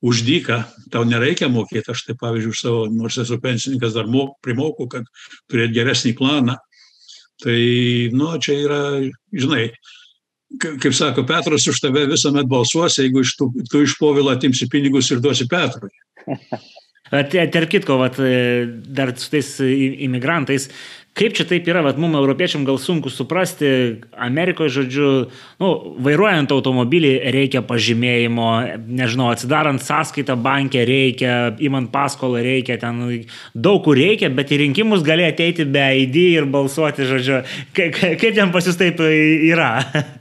už dyką, tau nereikia mokėti, aš tai pavyzdžiui, už savo, nors esu pensininkas, dar mok, primokau, kad turėti geresnį planą. Tai, nu, čia yra, žinai, kaip sako Petras, už tave visuomet balsuos, jeigu iš tu, tu iš povilo atimsi pinigus ir duosi Petrui. *laughs* Tarp kitko, vat, dar su tais imigrantais, Kaip čia taip yra, bet mums europiečiam gal sunku suprasti, Amerikoje, žodžiu, nu, vairuojant automobilį reikia pažymėjimo, nežinau, atsidarant sąskaitą bankė reikia, imant paskolą reikia, ten daug kur reikia, bet į rinkimus gali ateiti be ID ir balsuoti, žodžiu, kaip ten pas jūs taip yra? *laughs*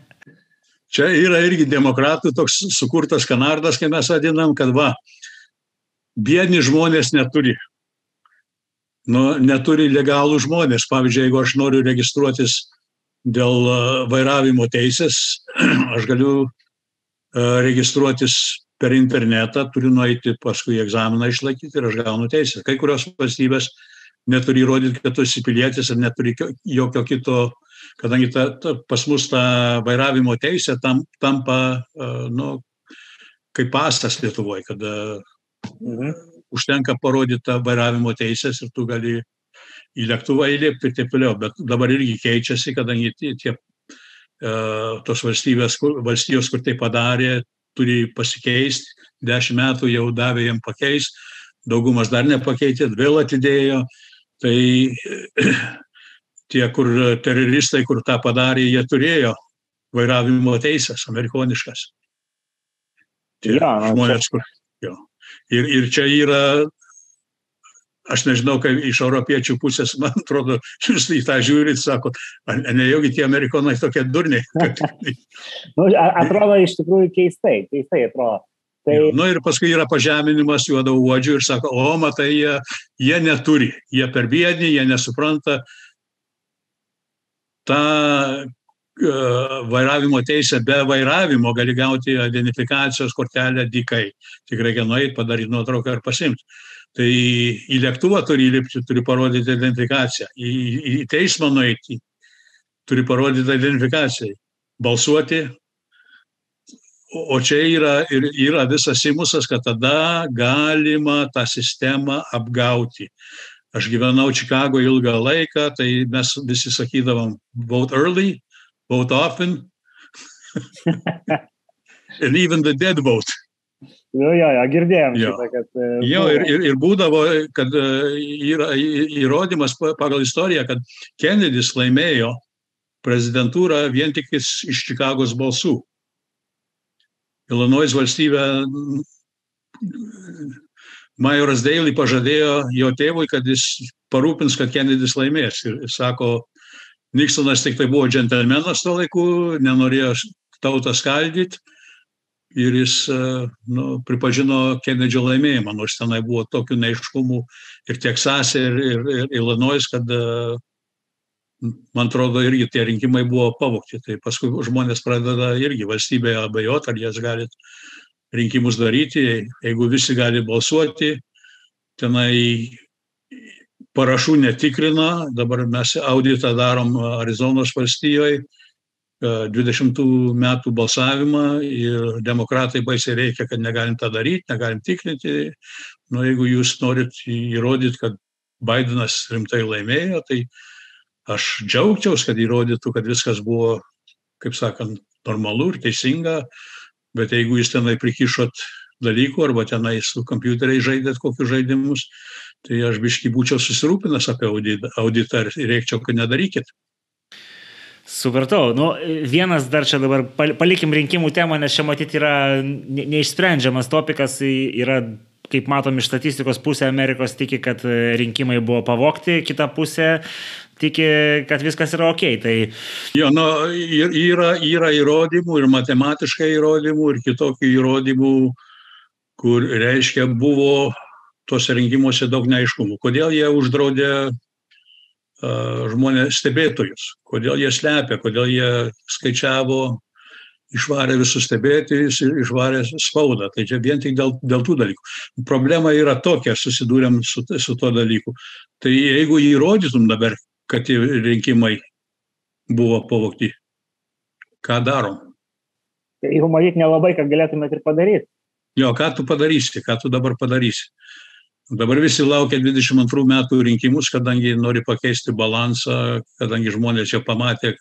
Čia yra irgi demokratų toks sukurtas kanardas, kai mes vadinam, kad va, biedni žmonės neturi nu, neturi legalų žmonės. Pavyzdžiui, jeigu aš noriu registruotis dėl e, vairavimo teisės, *clears throat* aš galiu e, registruotis per internetą, turiu nueiti paskui egzaminą išlaikyti ir aš gaunu teisę. Kai kurios valstybės neturi įrodyti, kad tu esi pilietis ir neturi jokio kito, kadangi ta, ta, pas mus ta vairavimo teisė tam, tampa, e, nu, kaip pastas Lietuvoje, kada mhm užtenka parodyti tą vairavimo teisės ir tu gali į lėktuvą įlipti ir taip toliau. Bet dabar irgi keičiasi, kadangi tie, tie tos valstybės, kur, valstijos, kur tai padarė, turi pasikeisti. Dešimt metų jau davė jiem pakeisti, daugumas dar nepakeitė, vėl atidėjo. Tai tie, kur teroristai, kur tą padarė, jie turėjo vairavimo teisės, amerikoniškas. Tie ja, žmonės, kur. Jo. Ir, ir čia yra, aš nežinau, kaip iš europiečių pusės, man atrodo, jūs į tą žiūrit, sako, nejaugi tie amerikonai tokie durniai. *laughs* nu, atrodo iš tikrųjų keistai, keistai atrodo. Tai... Na nu, ir paskui yra pažeminimas juodo uodžių ir sako, o matai, jie, jie neturi, jie per biedni, jie nesupranta. Ta vairavimo teisę be vairavimo gali gauti identifikacijos kortelę dykai. Tik reikia nueiti, padaryti nuotrauką ir pasimti. Tai į lėktuvą turi įlipti, turi parodyti identifikaciją. Į, į teismą nueiti, turi parodyti identifikaciją. Balsuoti. O čia yra, yra visas simusas, kad tada galima tą sistemą apgauti. Aš gyvenau Čikago ilgą laiką, tai mes visi sakydavom vote early, vote often, *laughs* and even the dead vote. Jo, jo, jo, girdėjom. Jo, šitą, kad, uh, jo ir, ir, ir būdavo, kad uh, yra įrodymas pagal istoriją, kad Kennedys laimėjo prezidentūrą vien tik iš Čikagos balsų. Illinois valstybė Majoras Daily pažadėjo jo tėvui, kad jis parūpins, kad Kennedys laimės. Ir sako, Niksonas tik tai buvo džentelmenas tuo laiku, nenorėjo tautą skaldyti ir jis e, nu, pripažino Kenedžio laimėjimą, nors tenai buvo tokių neiškumų ir Teksase, ir, ir, ir Illinois, kad e, man atrodo irgi tie rinkimai buvo pavokti. Tai paskui žmonės pradeda irgi valstybėje abejoti, ar jas galit rinkimus daryti, jeigu visi gali balsuoti, tenai parašų netikrina, dabar mes auditą darom Arizonos valstijoje, 20 metų balsavimą ir demokratai baisiai reikia, kad negalim tą daryti, negalim tikrinti. Nu, jeigu jūs norit įrodyti, kad Bidenas rimtai laimėjo, tai aš džiaugčiaus, kad įrodytų, kad viskas buvo, kaip sakant, normalu ir teisinga, bet jeigu jūs tenai prikišot dalykų arba tenai su kompiuteriai žaidėt kokius žaidimus, tai aš biškai būčiau susirūpinęs apie auditą ir reikčiau, kad nedarykit. Supratau. Nu, vienas dar čia dabar palikim rinkimų temą, nes čia matyti yra neišsprendžiamas topikas, yra kaip matom iš statistikos, pusė Amerikos tiki, kad rinkimai buvo pavokti, kita pusė tiki, kad viskas yra ok. Tai... Jo, nu, yra, yra įrodymų ir matematiškai įrodymų ir kitokių įrodymų, kur reiškia buvo tuose rinkimuose daug neaiškumų. Kodėl jie uždraudė uh, žmonės stebėtojus, kodėl jie slepia, kodėl jie skaičiavo išvarė visus stebėtojus ir išvarė spaudą. Tai čia vien tik dėl, dėl tų dalykų. Problema yra tokia, susidūrėm su, su tuo dalyku. Tai jeigu įrodytum dabar, kad tie rinkimai buvo pavokti, ką darom? Tai jau matyt nelabai, ką galėtumėt ir padaryti. Jo, ką tu padarysi, ką tu dabar padarysi. Dabar visi laukia 22 metų rinkimus, kadangi nori pakeisti balansą, kadangi žmonės čia pamatė,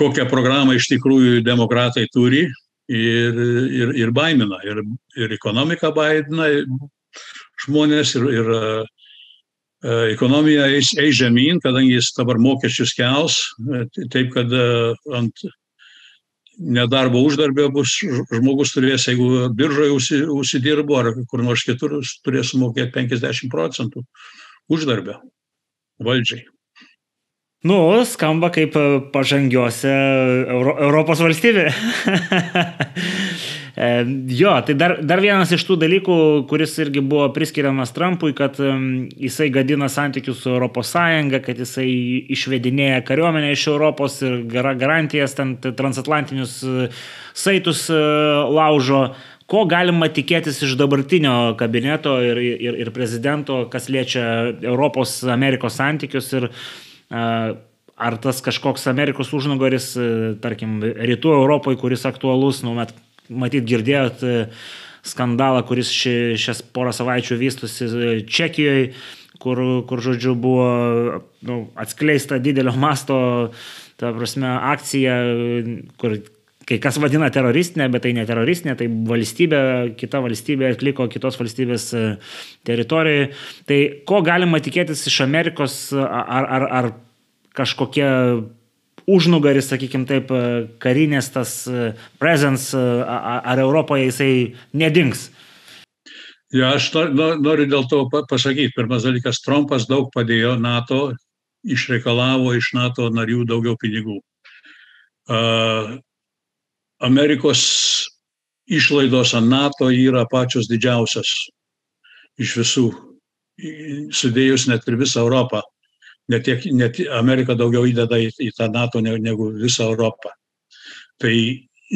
kokią programą iš tikrųjų demokratai turi ir, ir, ir baimina. Ir, ir ekonomika baimina žmonės, ir, ir ekonomija eis, eis žemyn, kadangi jis dabar mokesčius kels, taip kad uh, ant nedarbo uždarbio bus žmogus turės, jeigu biržoje užsi, užsidirbo ar kur nors kitur, turės sumokėti 50 procentų uždarbio valdžiai. Nu, skamba kaip pažangiose Euro, Europos valstybė. *laughs* E, jo, tai dar, dar vienas iš tų dalykų, kuris irgi buvo priskiriamas Trumpui, kad jisai gadina santykius su ES, kad jisai išvedinėja kariuomenę iš Europos ir garantijas, ten transatlantinius e, saitus e, laužo. Ko galima tikėtis iš dabartinio kabineto ir, ir, ir prezidento, kas liečia Europos Amerikos santykius ir ar tas kažkoks Amerikos užnugaris, tarkim, rytų Europoje, kuris aktualus, nu, met matyt girdėjot e, skandalą, kuris ši, šias porą savaičių vystusi e, Čekijoje, kur, kur žodžiu, buvo nu, atskleista didelio *laughs* masto, ta prasme, akcija, kur kai kas vadina teroristinė, bet tai ne teroristinė, tai valstybė, kita valstybė atliko kitos valstybės e, teritorijoje. Tai ko galima tikėtis iš Amerikos, ar, ar, ar kažkokie užnugaris, sakykime taip, e, karinės tas e, presence, e, ar Europoje jisai nedings? Ja, aš noriu dėl to pasakyti. Pirmas dalykas, Trumpas daug padėjo NATO, išreikalavo iš NATO narių daugiau pinigų. Amerikos išlaidos ant NATO yra pačios didžiausias iš visų, sudėjus net ir visą Europą net, tiek, net Amerika daugiau įdeda į, į tą NATO negu visą Europą. Tai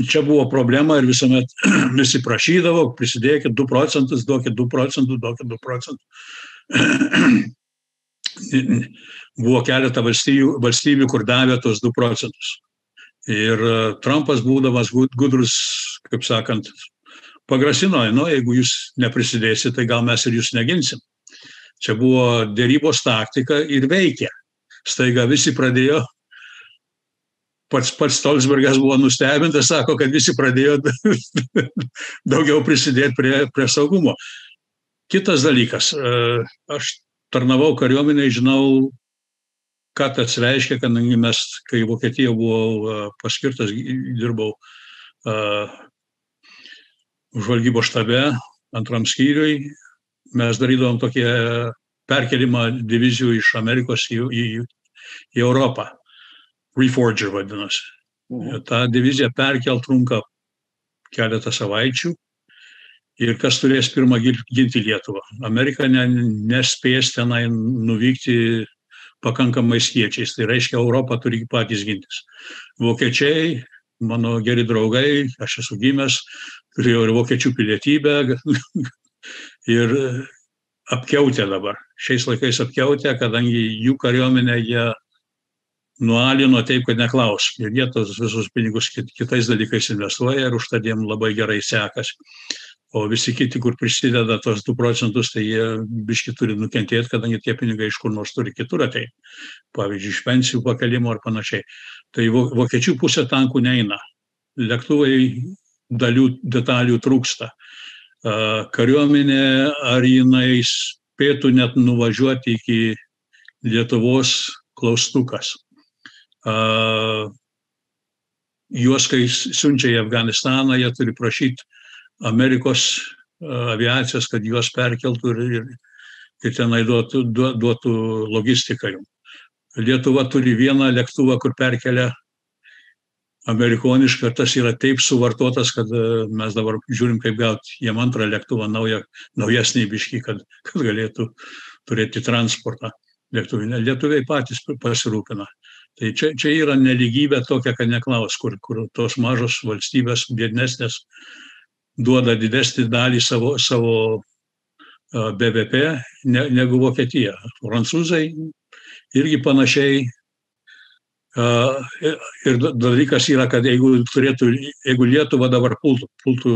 čia buvo problema ir visuomet *clears throat* visi prašydavo, prisidėkit 2 procentus, duokit 2 procentus, duokit 2 procentus. *clears throat* buvo keletą valstybių, valstybių, kur davė tos 2 procentus. Ir e, Trumpas, būdamas gudrus, kaip sakant, pagrasino, nu, jeigu jūs neprisidėsite, tai gal mes ir jūs neginsim. Čia buvo dėrybos taktika ir veikia. Staiga visi pradėjo, pats pats Stolzbergas buvo nustebintas, sako, kad visi pradėjo *laughs* daugiau prisidėti prie, prie saugumo. Kitas dalykas, e, aš tarnavau kariuomenėje, žinau, ką tas reiškia, kadangi mes, kai Vokietija buvo e, paskirtas, dirbau uh, žvalgybo štabe, antram skyriui, mes darydavom tokį perkelimą divizijų iš Amerikos į, į, į Europą. Reforger vadinasi. Mhm. Ta divizija perkel trunka keletą savaičių ir kas turės pirmą ginti Lietuvą. Amerika ne, nespės tenai nuvykti pakankamais kiečiais. Tai reiškia, Europą turi patys gintis. Vokiečiai, mano geri draugai, aš esu gimęs, turėjau ir vokiečių pilietybę, *laughs* ir apkiautę dabar. Šiais laikais apkiautę, kadangi jų kariuomenę jie nualino taip, kad neklaus. Ir jie tos visus pinigus kitais dalykais investuoja ir už tą jiem labai gerai sekasi. O visi kiti, kur prisideda tos 2 procentus, tai jie biški turi nukentėti, kadangi tie pinigai iš kur nors turi kitur ateiti. Pavyzdžiui, iš pensijų pakelimo ar panašiai. Tai vokiečių pusė tankų neina. Lėktuvai dalių, detalių trūksta kariuomenė, ar jinai spėtų net nuvažiuoti iki Lietuvos klaustukas. Juos, kai siunčia į Afganistaną, jie turi prašyti Amerikos aviacijos, kad juos perkeltų ir, ir, ir tenai duotų, duotų logistiką jums. Lietuva turi vieną lėktuvą, kur perkelia amerikonišką ir tas yra taip suvartotas, kad e, mes dabar žiūrim, kaip gauti jiem antrą lėktuvą, naują, naujesnį biškį, kad, kad galėtų turėti transportą lėktuvinę. Lietuviai patys pasirūpina. Tai čia, čia yra neligybė tokia, kad neklaus, kur, kur tos mažos valstybės, biednesnės, duoda didesnį dalį savo, savo BVP ne, negu Vokietija. Prancūzai irgi panašiai. Ir dalykas yra, kad jeigu, turėtų, jeigu Lietuva dabar pultų, pultų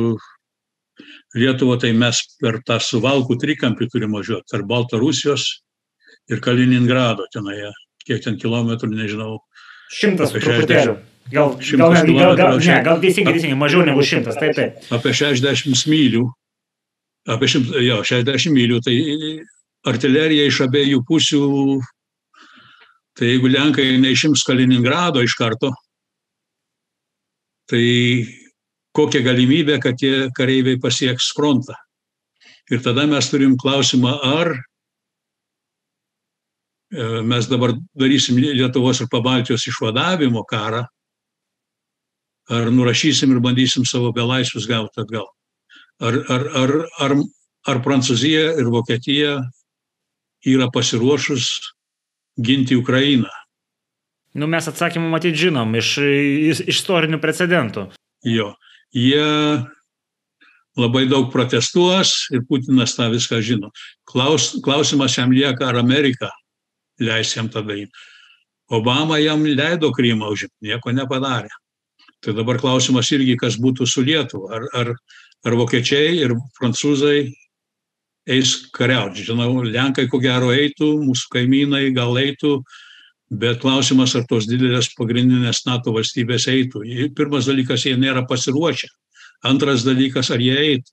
Lietuva, tai mes per tą suvalkų trikampį turime važiuoti, tarp Baltarusijos ir Kaliningrado tenai, kiek ten kilometrų, nežinau. Šimtas truputėlių. Gal, gal, gal, gal, ne, gal teisingai, teisingai, mažiau negu šimtas, taip, taip. Apie 60 mylių, apie 100, jo, 60 mylių, tai artilerija iš abiejų pusių Tai jeigu Lenkai neišims Kaliningrado iš karto, tai kokia galimybė, kad tie kareiviai pasieks frontą. Ir tada mes turim klausimą, ar e, mes dabar darysim Lietuvos ir Pabaltijos išvadavimo karą, ar nurašysim ir bandysim savo belaisvius gauti atgal. Ar, ar, ar, ar, ar Prancūzija ir Vokietija yra pasiruošus ginti Ukrainą? Nu, mes atsakymą matyti žinom iš, iš istorinių precedentų. Jo, jie labai daug protestuos ir Putinas tą viską žino. Klaus, klausimas jam lieka, ar Amerika leis jam tą daryti. Obama jam leido Krymą užimti, nieko nepadarė. Tai dabar klausimas irgi, kas būtų su Lietuva. Ar, ar, ar vokiečiai ir prancūzai eis kariauti. Žinau, Lenkai ko gero eitų, mūsų kaimynai gal eitų, bet klausimas, ar tos didelės pagrindinės NATO valstybės eitų. Pirmas dalykas, jie nėra pasiruošę. Antras dalykas, ar jie eitų.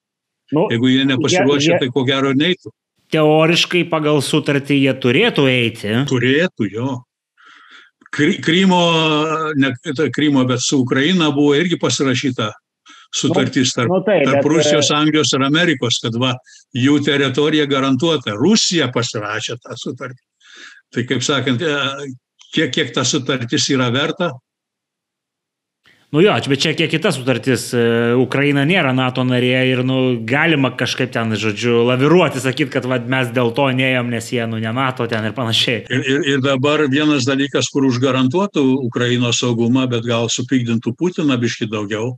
Nu, Jeigu jie nepasiruošę, jie, tai ko gero neitų. Teoriškai pagal sutartį jie turėtų eiti. Turėtų, jo. Krymo, ne Krymo, bet su Ukraina buvo irgi pasirašyta sutartis tarp, nu, tai, tarp Rusijos, Anglijos ir Amerikos, kad va, jų teritorija garantuota. Rusija pasirašė tą sutartį. Tai kaip sakant, e, kiek, kiek ta sutartis yra verta? Nu jo, bet čia kiek kita sutartis. E, Ukraina nėra NATO narė ir nu, galima kažkaip ten, žodžiu, laviruoti, sakyti, kad va, mes dėl to neėjom, nes jie, nu, ne NATO ten ir panašiai. Ir, ir, ir dabar vienas dalykas, kur užgarantuotų Ukrainos saugumą, bet gal supykdintų Putiną biški daugiau,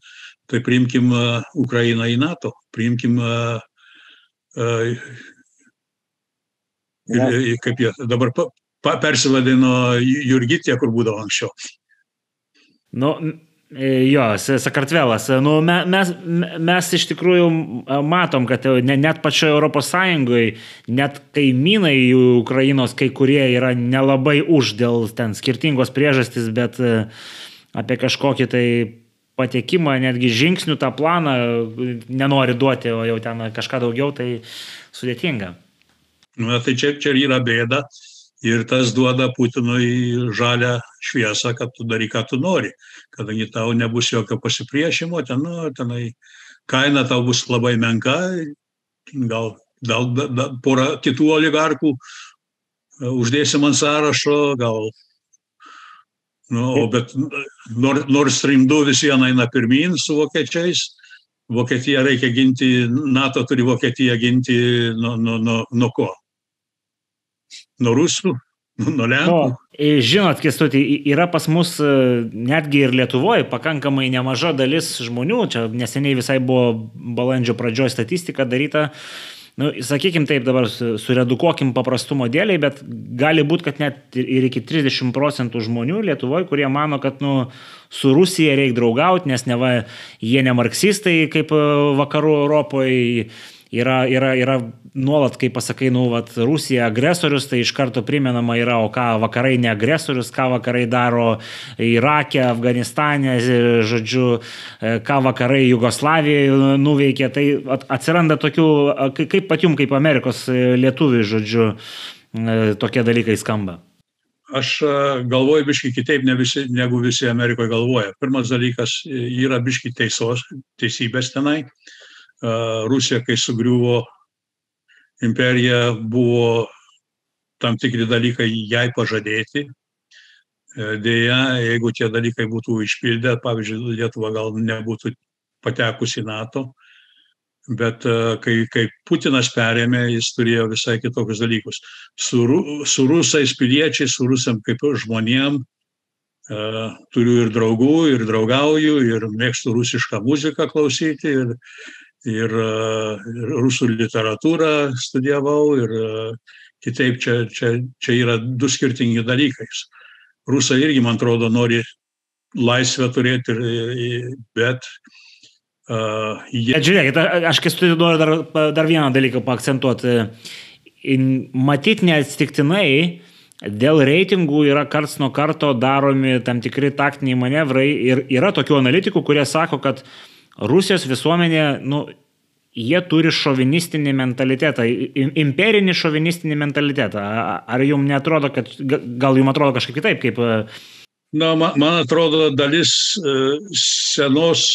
tai priimkim Ukrainą į NATO, priimkim uh, ir, kaip jie dabar pa, pa, persivadino Jurgitė, kur būdavo anksčiau. Nu, Jo, Sakartvelas. Nu, mes, mes iš tikrųjų matom, kad net pačioje Europos Sąjungoje, net kaimynai Ukrainos kai kurie yra nelabai už dėl ten skirtingos priežastys, bet apie kažkokį tai patekimą, netgi žingsnių tą planą nenori duoti, o jau ten kažką daugiau, tai sudėtinga. Na, tai čia, čia yra bėda ir tas duoda Putinui žalę šviesą, kad tu daryk, ką tu nori, kadangi tau nebus jokio pasipriešimo, ten, nu, tenai kaina tau bus labai menka, gal, gal da, da, porą kitų oligarkų uždėsim ant sąrašo, gal Nu, bet Nord, Nord Stream 2 vis viena eina pirmin su vokiečiais. Vokietija reikia ginti, NATO turi Vokietiją ginti nuo, nuo, nuo, nuo ko? Nuo rusų, nuo lenkų. O, žinot, Kestutį, yra pas mus e, netgi ir Lietuvoje pakankamai nemaža dalis žmonių, čia neseniai visai buvo balandžio pradžios statistika daryta, uh, nu, sakykim taip, dabar suredukuokim paprastumo dėliai, bet gali būti, kad net ir iki 30 procentų žmonių Lietuvoje, kurie mano, kad nu, su Rusija reikia draugauti, nes neva jie ne marksistai kaip e, vakarų Europoje yra, yra, yra nuolat, kai pasakai, nu, vat, Rusija agresorius, tai iš karto primenama yra, o ką vakarai ne agresorius, ką vakarai daro Irake, Afganistane, žodžiu, e, ką vakarai Jugoslavijoje nuveikė. Tai atsiranda tokių, kaip pat jums, kaip Amerikos lietuvių, žodžiu, e, tokie dalykai skamba. Aš galvoju biški kitaip ne visi, negu visi Amerikoje galvoja. Pirmas dalykas yra biški teisos, teisybės tenai. Rusija, kai sugriuvo imperija, buvo tam tikri dalykai jai pažadėti, Deja, jeigu tie dalykai būtų išpildę, pavyzdžiui, Lietuva gal nebūtų patekusi į NATO, bet kai, kai Putinas perėmė, jis turėjo visai kitokius dalykus. Su, su rusais piliečiais, su rusam kaip žmonėm, turiu ir draugų, ir draugauju, ir mėgstu rusišką muziką klausyti, ir, ir, ir rusų literatūrą studijavau, ir kitaip čia, čia, čia yra du skirtingi dalykai rusai irgi, man atrodo, nori laisvę turėti, bet uh, jie... Bet žiūrėkit, aš kestui noriu dar, dar vieną dalyką paakcentuoti. Matyt, neatsitiktinai dėl reitingų yra karts nuo karto daromi tam tikri taktiniai manevrai ir yra tokių analitikų, kurie sako, kad Rusijos visuomenė, nu, jie turi šovinistinį mentalitetą, imperinį šovinistinį mentalitetą. Ar jums netrodo, kad gal jums atrodo kažkaip kitaip, kaip... E, Na, man, man atrodo, dalis e, senos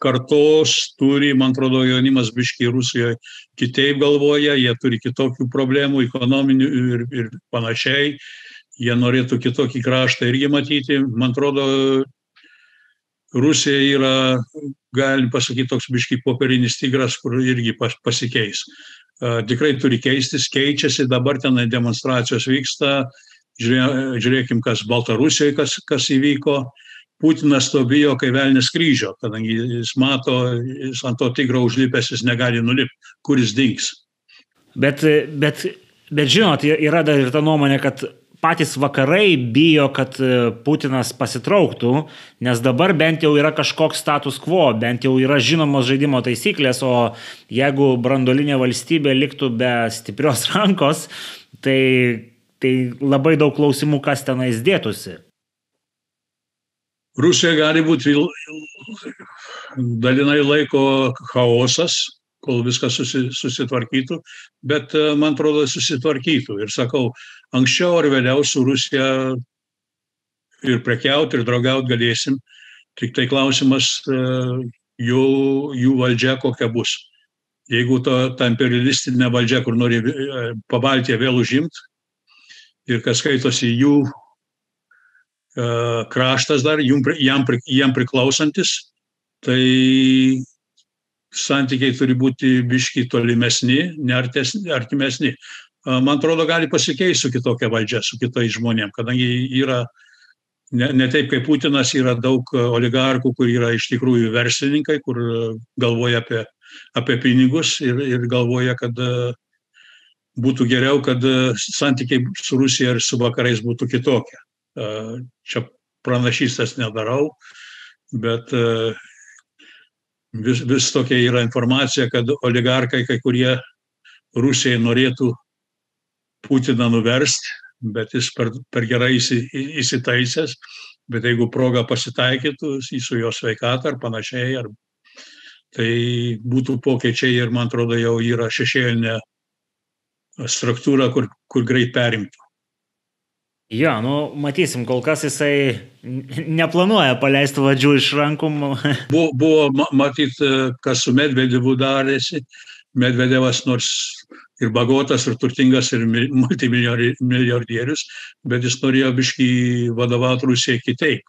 kartos turi, man atrodo, jaunimas biškiai Rusijoje kitaip galvoja, jie turi kitokių problemų, ekonominių ir, ir panašiai, jie norėtų kitokį kraštą irgi matyti. Man atrodo, Rusija yra, galim pasakyti, toks biški popierinis tigras, kur irgi pasikeis. Tikrai turi keistis, keičiasi, dabar tenai demonstracijos vyksta, žiūrėkim, kas Baltarusijoje, kas, kas įvyko. Putinas to bijo, kai velnis kryžio, kadangi jis mato, jis ant to tigro užlipęs, jis negali nulipti, kuris dings. Bet, bet, bet žinot, yra dar ir ta nuomonė, kad patys vakarai bijo, kad e, Putinas pasitrauktų, nes dabar bent jau yra kažkoks status quo, bent jau yra žinomos žaidimo taisyklės, o jeigu brandolinė valstybė liktų be stiprios *laughs* rankos, tai, tai labai daug klausimų, kas tenais dėtųsi. Rusija gali būti dalinai laiko chaosas, kol viskas susi, susitvarkytų, bet e, man atrodo susitvarkytų. Ir sakau, anksčiau ar vėliau su Rusija ir prekiauti, ir draugiauti galėsim. Tik tai klausimas e, jų, jų valdžia kokia bus. Jeigu ta, ta imperialistinė valdžia, kur nori e, pabaltiją vėl užimti ir kas skaitosi jų kraštas dar, jam, jam priklausantis, tai santykiai turi būti biški tolimesni, neartesni, artimesni. Man atrodo, gali pasikeisti su kitokia valdžia, su kitais žmonėm, kadangi yra ne, ne taip kaip Putinas, yra daug oligarkų, kur yra iš tikrųjų verslininkai, kur galvoja apie, apie pinigus ir, ir galvoja, kad būtų geriau, kad santykiai su Rusija ir su vakarais būtų kitokie. Čia pranašystas nedarau, bet vis, vis tokia yra informacija, kad oligarkai kai kurie Rusijai norėtų Putiną nuversti, bet jis per, per gerai įsitaisęs, bet jeigu proga pasitaikytų su jo sveikatą ar panašiai, ar, tai būtų pokyčiai ir man atrodo jau yra šešėlinė struktūra, kur, kur greit perimtų. Jo, nu, matysim, kol kas jisai neplanuoja paleisti vadžių iš rankų. *laughs* buvo, buvo matyti, kas su Medvedevu darėsi. Medvedevas nors ir bagotas, ir turtingas, ir multimilijardierius, bet jis norėjo biškai vadovauti Rusijai kitaip.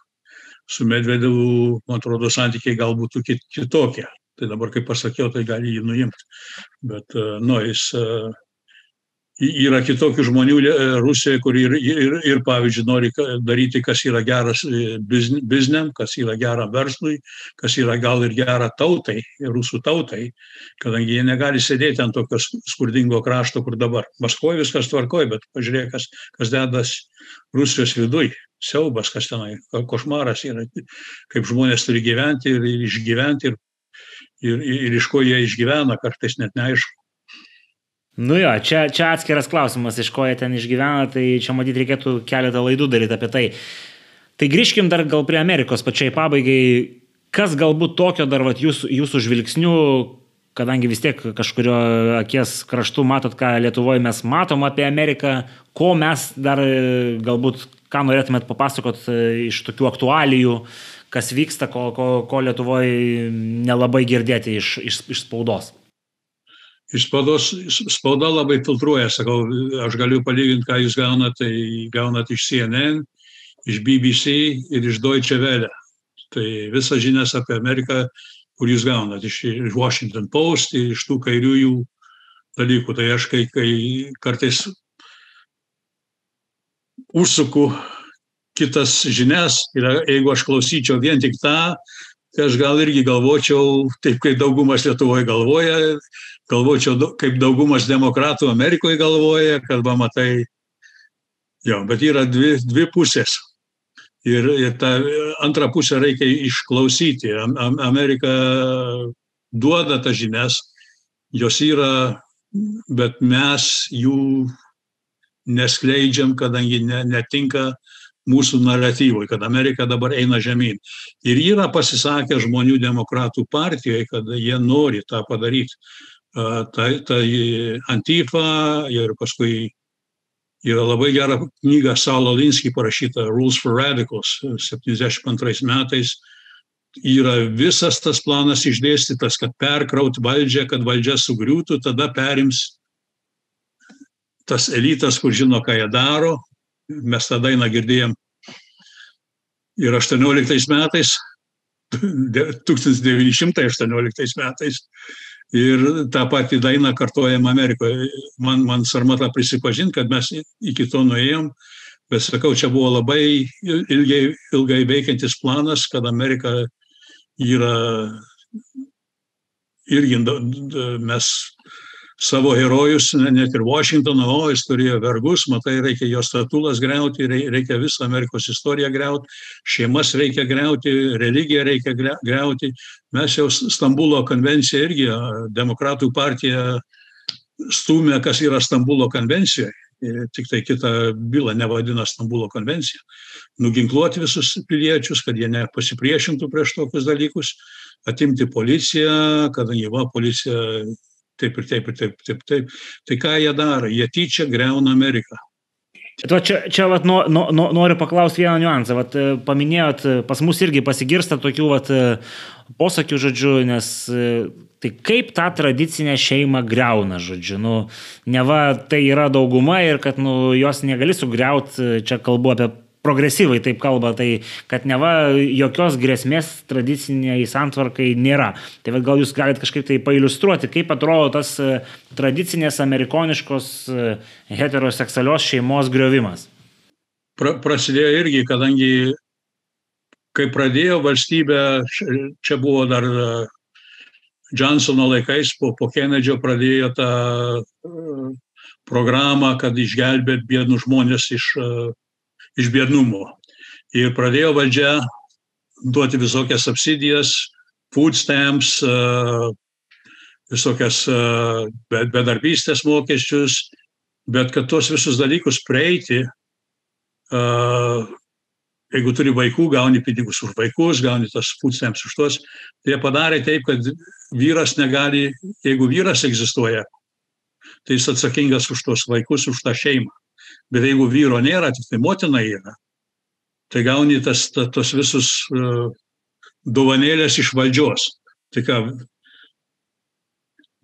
Su Medvedevu, man atrodo, santykiai gal būtų kitokie. Tai dabar, kaip pasakiau, tai gali jį nuimti. Bet, nu, jis yra kitokių žmonių e, Rusijoje, kur ir, ir, ir pavyzdžiui, nori daryti, kas yra geras e, bizniam, kas yra gera verslui, kas yra gal ir gera tautai, rusų tautai, kadangi jie negali sėdėti ant tokio skurdingo krašto, kur dabar. Maskvoje viskas tvarkoja, bet pažiūrėk, kas, kas dedas Rusijos viduje. Siaubas, kas tenai, košmaras yra, kaip žmonės turi gyventi ir, ir išgyventi ir, ir, ir iš ko jie išgyvena, kartais net neaišku. Nu jo, čia, čia atskiras klausimas, iš ko jie ten išgyvena, tai čia matyti reikėtų keletą laidų daryti apie tai. Tai grįžkim dar gal prie Amerikos pačiai pabaigai. Kas galbūt tokio dar vat, jūsų, jūsų žvilgsnių, kadangi vis tiek kažkurio akies kraštų matot, ką Lietuvoje mes matom apie Ameriką, ko mes dar galbūt, ką norėtumėt papasakot e, iš tokių aktualijų, kas vyksta, ko, ko, ko Lietuvoje nelabai girdėti iš, iš, iš spaudos iš spaudos, spauda labai filtruoja, sakau, aš galiu palyginti, ką jūs gaunate, tai gaunate iš CNN, iš BBC ir iš Deutsche Welle. Tai visas žinias apie Ameriką, kur jūs gaunat iš, iš Washington Post ir iš tų kairiųjų dalykų. Tai aš kai, kai kartais užsuku kitas žinias ir jeigu aš klausyčiau vien tik tą, tai aš gal irgi galvočiau, taip kaip daugumas Lietuvoje galvoja, galvočiau, kaip daugumas demokratų Amerikoje galvoja, kad matai, jo, bet yra dvi, dvi pusės. Ir, ir tą antrą pusę reikia išklausyti. Amerika duoda tas žinias, jos yra, bet mes jų neskleidžiam, kadangi ne, netinka mūsų naratyvui, kad Amerika dabar eina žemyn. Ir yra pasisakę žmonių demokratų partijoje, kad jie nori tą padaryti. Tai, tai Antifa ir paskui yra labai gera knyga Saulo Linskį parašyta Rules for Radicals 72 metais. Yra visas tas planas išdėstytas, kad perkraut valdžią, kad valdžia sugriūtų, tada perims tas elitas, kur žino, ką jie daro. Mes tą dainą girdėjom ir 18 metais, 1918 metais. Ir tą patį dainą kartuojam Amerikoje. Man, man sarmata prisipažinti, kad mes iki to nuėjom, bet sakau, čia buvo labai ilgai, ilgai veikiantis planas, kad Amerika yra irgi mes savo herojus, net ir Washingtono, o jis turėjo vergus, matai, reikia jo statulas greuti, reikia visą Amerikos istoriją greuti, šeimas reikia greuti, religiją reikia greuti. Mes jau Stambulo konvenciją irgi, demokratų partija stumė, kas yra Stambulo konvencijoje. Tik tai kitą bylą nevadina Stambulo konvencija. Nuginkluoti visus piliečius, kad jie nepasipriešintų prieš tokius dalykus, atimti policiją, kadangi va, policija taip ir taip ir taip, taip, taip. Tai ką jie daro? Jie tyčia greuna Ameriką. Bet va, čia, čia vat, no, no, no, noriu paklausti vieną niuansą. Vat, e, paminėjot, e, pas mus irgi pasigirsta tokių vat, e, posakių, žodžiu, nes tai kaip tą tradicinę šeimą greuna, žodžiu. Nu, ne va, tai yra dauguma ir kad nu, jos negali sugriauti, čia kalbu apie progresyvai taip kalba, tai kad neva jokios grėsmės tradiciniai santvarkai nėra. Tai gal jūs galite kažkaip tai pailustruoti, kaip atrodo tas e, tradicinės amerikoniškos e, heteroseksualios šeimos griovimas. Pra, prasidėjo irgi, kadangi kai pradėjo valstybė, čia buvo dar e, Johnsono laikais, po, po Kennedžio pradėjo tą programą, kad išgelbėt biednus žmonės iš uh, iš biednumo. Ir pradėjo valdžia duoti visokias subsidijas, food stamps, visokias bedarbystės mokesčius, bet kad tuos visus dalykus prieiti, jeigu turi vaikų, gauni pinigus už vaikus, gauni tas food stamps už tuos, tai jie padarė taip, kad vyras negali, jeigu vyras egzistuoja, tai jis atsakingas už tuos vaikus, už tą šeimą. Bet jeigu vyro nėra, tik tai motina yra, tai gauni tas, ta, tos visus uh, dovanėlės iš valdžios. Tai ką,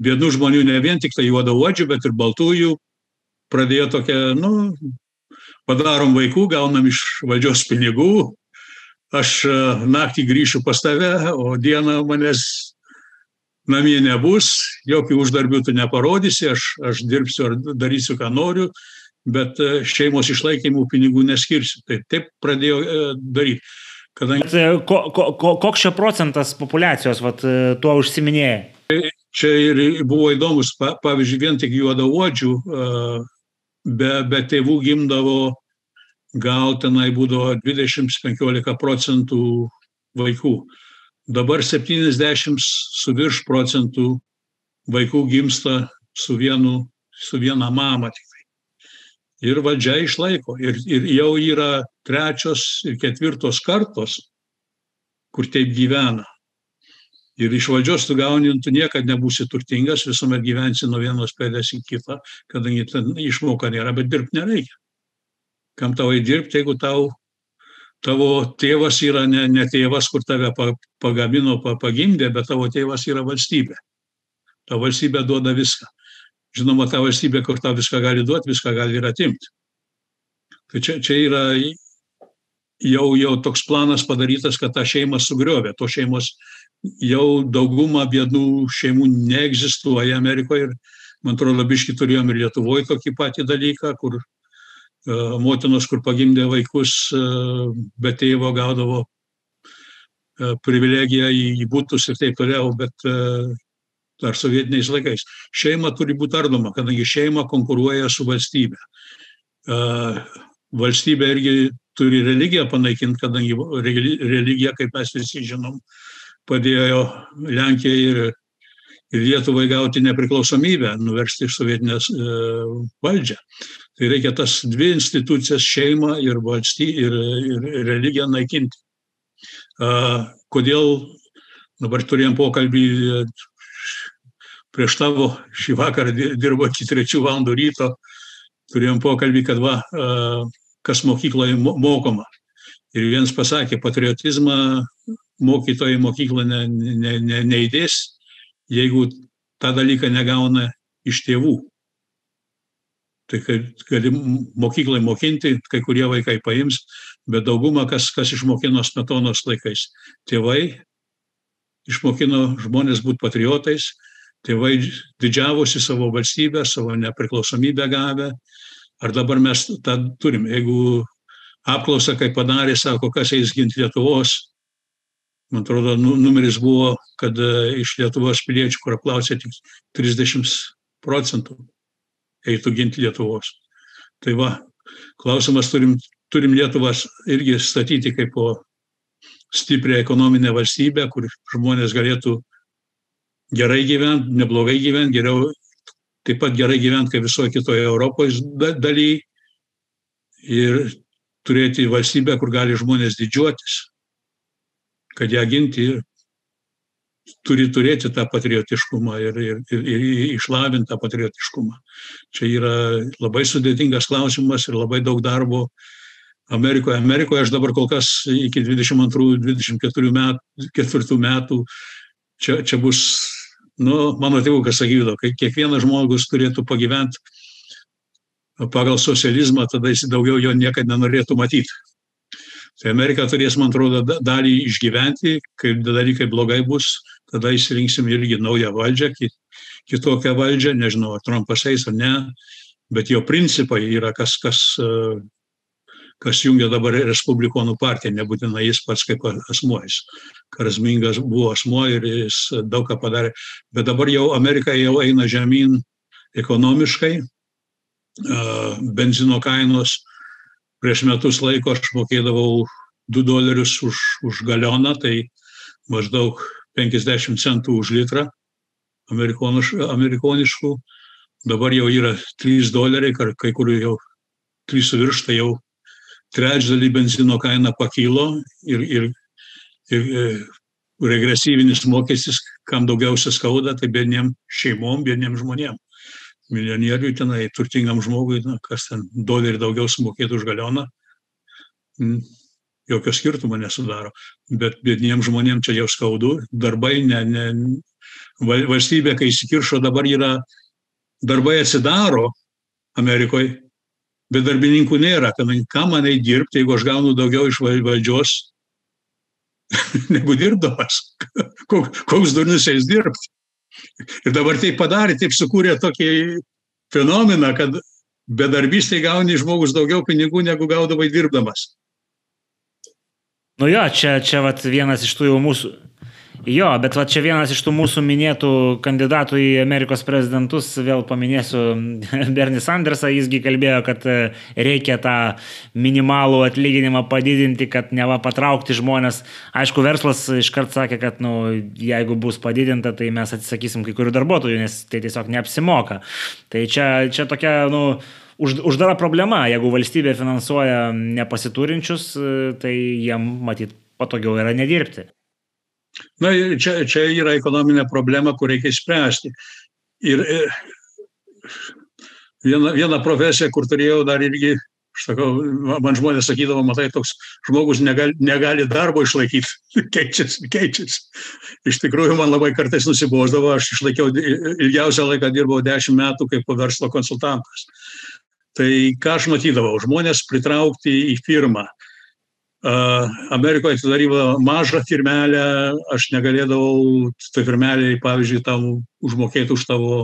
vienų žmonių ne vien tik tai juodaodžių, bet ir baltųjų pradėjo tokia, nu, padarom vaikų, gaunam iš valdžios pinigų, aš uh, naktį grįšiu pas tave, o dieną manęs namie nebus, jokių uždarbių tu neparodysi, aš, aš dirbsiu ar darysiu, ką noriu, bet e, šeimos išlaikymų pinigų neskirsiu. Tai taip pradėjo e, daryti. Kadangi... Bet, e, ko, ko, ko, koks čia procentas populacijos vat, tuo užsiminėja? Tai čia ir buvo įdomus, pavyzdžiui, vien tik juodaodžių, be, be tėvų gimdavo, gal tenai būdavo 20-15 procentų vaikų. Dabar 70 su virš procentų vaikų gimsta su, vienu, su viena mama ir valdžia išlaiko. Ir, ir jau yra trečios ir ketvirtos kartos, kur taip gyvena. Ir iš valdžios tu gauni, tu niekada nebūsi turtingas, visuomet gyvensi nuo vienos pėdės į kitą, kadangi ten išmoka nėra, bet dirbti nereikia. Kam tau įdirbti, jeigu tau, tavo tėvas yra ne, ne tėvas, kur tave pagamino, pagimdė, bet tavo tėvas yra valstybė. Ta valstybė duoda viską. Žinoma, ta valstybė, kur tau viską gali duoti, viską gali ir atimti. Tai čia, čia yra jau, jau toks planas padarytas, kad tą šeimą sugriovė. To šeimos jau dauguma biednų šeimų neegzistuoja Amerikoje ir man atrodo, biški turėjom ir Lietuvoje tokį patį dalyką, kur uh, motinos, kur pagimdė vaikus, uh, be tėvo gaudavo uh, privilegiją į, būtus ir taip toliau, bet dar sovietiniais laikais. Šeima turi būti ardoma, kadangi šeima konkuruoja su valstybė. Uh, valstybė irgi turi religiją panaikinti, kadangi religija, kaip mes visi žinom, padėjo Lenkijai ir ir Lietuvai gauti nepriklausomybę, nuversti iš sovietinės e, valdžią. Tai reikia tas dvi institucijas - šeimą ir, valsty, ir, ir religiją naikinti. Kodėl dabar turėjom pokalbį prieš tavo šį vakarą dirbo iki trečių valandų ryto, turėjom pokalbį, kad va, kas mokykloje mokoma. Ir vienas pasakė, patriotizmą mokytojai mokyklą ne, ne, ne, neįdės, jeigu tą dalyką negauna iš tėvų. Tai gali mokyklai mokinti, kai kurie vaikai paims, bet dauguma, kas, kas išmokino smetonos laikais. Tėvai išmokino žmonės būti patriotais, tėvai didžiavosi savo valstybę, savo nepriklausomybę gavę. Ar dabar mes tą turim? Jeigu apklausą, kai padarė, sako, kas eis ginti Lietuvos, man atrodo, nu, numeris buvo, kad e, iš Lietuvos piliečių, kur aplausė tik 30 procentų, eitų ginti Lietuvos. Tai va, klausimas turim, turim Lietuvas irgi statyti kaip po stiprią ekonominę valstybę, kur žmonės galėtų gerai gyventi, neblogai gyventi, geriau, taip pat gerai gyventi kaip visoje kitoje Europos dalyje ir turėti valstybę, kur gali žmonės didžiuotis kad ją ginti turi turėti tą patriotiškumą ir, ir, ir, ir išlavinti tą patriotiškumą. Čia yra labai sudėtingas klausimas ir labai daug darbo Amerikoje. Amerikoje aš dabar kol kas iki 22-24 metų, metų čia, čia bus, nu, mano tėvukas sakydavo, kai kiekvienas žmogus turėtų pagyventi pagal socializmą, tada jis daugiau jo niekada nenorėtų matyti. Tai Amerika turės, man atrodo, dalį išgyventi, kai dalykai blogai bus, tada įsirinksim irgi naują valdžią, kitokią valdžią, nežinau, ar Trumpas eis ar ne, bet jo principai yra kas, kas, kas jungia dabar Respublikonų partiją, nebūtinai jis pats kaip asmuo, jis karazmingas buvo asmuo ir jis daug ką padarė, bet dabar jau Amerika jau eina žemyn ekonomiškai, benzino kainos prieš metus laiko aš mokėdavau 2 dolerius už, už galioną, tai maždaug 50 centų už litrą amerikoniškų. Dabar jau yra 3 doleriai, kai kur jau 3 virš, tai jau trečdalį benzino kaina pakilo ir, ir, ir e, regresyvinis mokestis, kam daugiausia skauda, tai vieniem šeimom, vieniem žmonėm milijonieriui tenai, turtingam žmogui, na, kas ten dolerį daugiau sumokėtų už galioną, jokio skirtumo nesudaro. Bet biedniems žmonėms čia jau skaudu, darbai, ne, ne, valstybė, kai įsikiršo, dabar yra, darbai atsidaro Amerikoje, bet darbininkų nėra, kadangi ką man dirbti, jeigu aš gaunu daugiau iš valdžios *laughs* negu dirbdamas. *laughs* Koks durnis eis dirbti. Ir dabar tai padarė, taip sukūrė tokį fenomeną, kad bedarbystėje gauni žmogus daugiau pinigų, negu gaudavai dirbdamas. Nu jo, čia, čia vat, vienas iš tų jau mūsų, Jo, bet va čia vienas iš tų mūsų minėtų kandidatų į Amerikos prezidentus, vėl paminėsiu *laughs* Bernie Sandersą, jisgi kalbėjo, kad e, reikia tą minimalų atlyginimą padidinti, kad neva patraukti žmonės. Aišku, verslas iškart sakė, kad nu, jeigu bus padidinta, tai mes atsisakysim kai kurių darbuotojų, nes tai tiesiog neapsimoka. Tai čia, čia tokia, nu, už, uždara problema, jeigu valstybė finansuoja nepasiturinčius, e, tai jiem matyt patogiau yra nedirbti. Na, čia, čia yra ekonominė problema, kur reikia išspręsti. Ir e, viena, viena profesija, kur turėjau dar irgi, aš sakau, man žmonės sakydavo, matai, toks žmogus negali, negali darbo išlaikyti, *laughs* keičiasi, keičiasi. Iš tikrųjų, man labai kartais nusibosdavo, aš išlaikiau ilgiausią laiką, dirbau 10 metų kaip verslo konsultantas. Tai ką aš matydavau, žmonės pritraukti į firmą, Amerikoje atidarydavo mažą firmelę, aš negalėdavau tai firmeliai, pavyzdžiui, tam užmokėti už tavo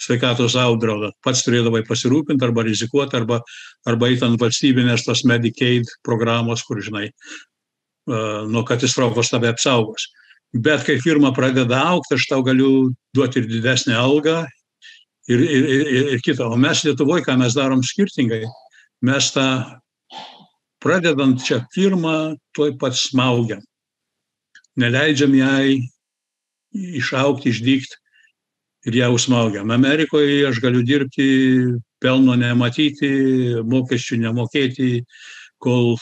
sveikatos apdraudą. Pats turėdavai pasirūpinti arba rizikuoti, arba, arba į ten valstybinės tos Medicaid programos, kur, žinai, nuo katastrofos tave apsaugos. Bet kai firma pradeda aukti, aš tau galiu duoti ir didesnį algą ir, ir, ir, ir kitą. O mes Lietuvoje, ką mes darom skirtingai, mes tą pradedant čia firmą, tuoj pat smaugiam. Neleidžiam jai išaukti, išdykti ir ją užsmaugiam. Amerikoje aš galiu dirbti, pelno nematyti, mokesčių nemokėti, kol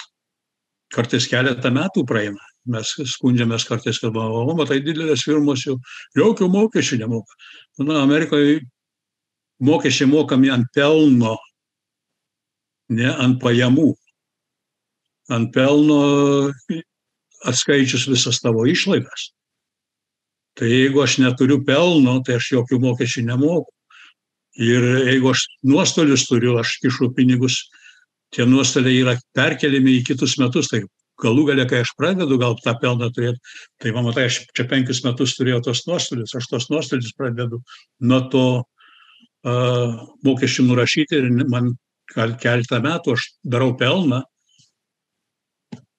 kartais keletą metų praeina. Mes skundžiamės kartais, kad, o, matai, didelės firmos jau jokių mokesčių nemoka. Na, Amerikoje mokesčiai mokami ant pelno, ne ant pajamų ant pelno atskaičius visas tavo išlaidas. Tai jeigu aš neturiu pelno, tai aš jokių mokesčių nemoku. Ir jeigu aš nuostolius turiu, aš kišu pinigus, tie nuostoliai yra perkeliami į kitus metus. Tai galų galia, kai aš pradedu gal tą pelną turėti, tai man matai, aš čia penkis metus turėjau tos nuostolius, aš tos nuostolius pradedu nuo to uh, mokesčių nurašyti ir man keletą metų aš darau pelną,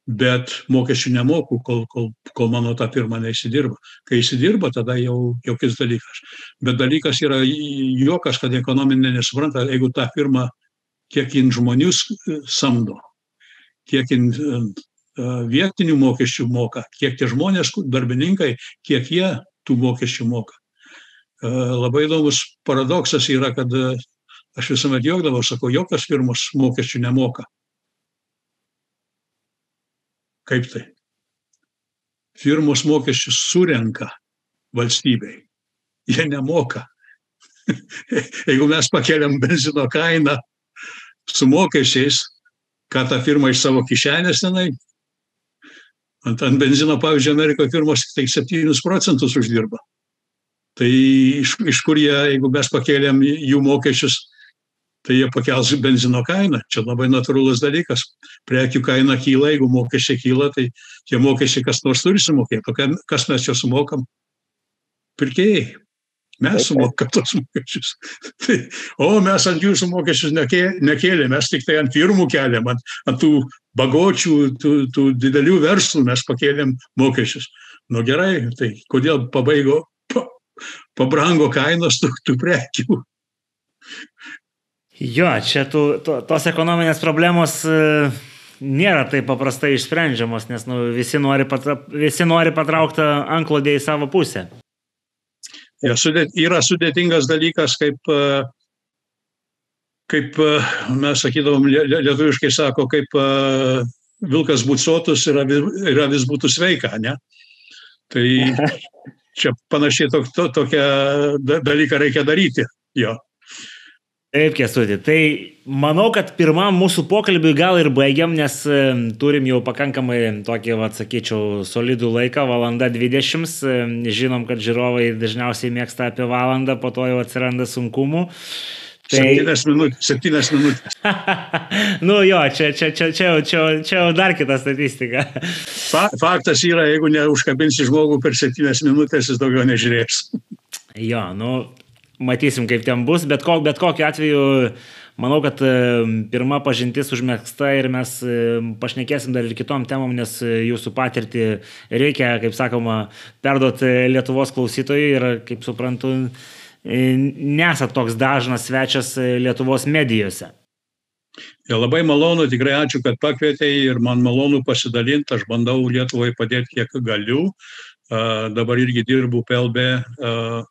bet mokesčių nemoku, kol, kol, kol mano ta firma neįsidirba. Kai įsidirba, tada jau, jau kis dalykas. Bet dalykas yra juokas, kad ekonominė nesupranta, jeigu ta firma, kiek jin žmonių samdo, kiek jin vietinių mokesčių moka, kiek tie žmonės, darbininkai, kiek jie tų mokesčių moka. Labai įdomus paradoksas yra, kad aš visuomet juokdavau, sakau, jokios firmos mokesčių nemoka. Kaip tai? Firmos mokesčius surenka valstybei. Jie nemoka. *laughs* Jeigu mes pakeliam benzino kainą su mokesčiais, ką ta firma iš savo kišenės tenai, ant, ant benzino, pavyzdžiui, Amerikoje firmos tik 7 procentus uždirba. Tai iš, iš kur jie, jeigu mes pakeliam jų mokesčius tai jie pakels benzino kainą. Čia labai natūralus dalykas. Prekių kaina kyla, jeigu mokesčiai kyla, tai tie mokesčiai kas nors turi sumokėti. O kas mes čia sumokam? Pirkėjai. Mes sumokam tos mokesčius. *laughs* Tai, o mes ant jūsų mokesčius nekėlėm, mes tik tai ant firmų keliam, ant, ant tų bagočių, tų, tų didelių verslų mes pakėlėm mokesčius. Nu gerai, tai kodėl pabaigo, pa, pabrango kainos tų, tų prekių? Jo, čia tų, to, tos ekonominės problemos e, nėra taip paprastai išsprendžiamos, nes nu, visi, nori patra, visi nori patraukti anklodį į savo pusę. Ja, sudėt, yra sudėtingas dalykas, kaip, e, kaip e, mes sakydavom, lietuviškai sako, kaip vilkas būtų sotus ir yra vis būtų sveika, ne? Tai *laughs* čia panašiai to, to, tokią dalyką reikia daryti. Jo. Taip, Kesutė. Tai manau, kad pirmam mūsų pokalbiui gal ir baigiam, nes e, turim jau pakankamai tokį, atsakyčiau, solidų laiką, valanda 20. E, žinom, kad žiūrovai dažniausiai mėgsta apie valandą, po to jau atsiranda sunkumų. Tai... Septynias minutės. Septynias minutės. *laughs* nu jo, čia, čia, čia, čia, čia, čia jau dar kita statistika. Fa, faktas yra, jeigu neužkabinsi žmogų per septynias minutės, jis daugiau nežiūrės. jo, nu, matysim, kaip ten bus, bet, kok, bet kokiu atveju manau, kad e, pirma pažintis užmėgsta ir mes e, pašnekėsim dar ir kitom temom, nes e, jūsų patirtį reikia, kaip sakoma, perduoti Lietuvos klausytojui ir, kaip suprantu, nesat toks dažnas svečias Lietuvos medijose. Ja, labai malonu, tikrai ačiū, kad pakvietei ir man malonu pasidalinti, aš bandau Lietuvai padėti kiek galiu. Uh, dabar irgi dirbu PLB uh,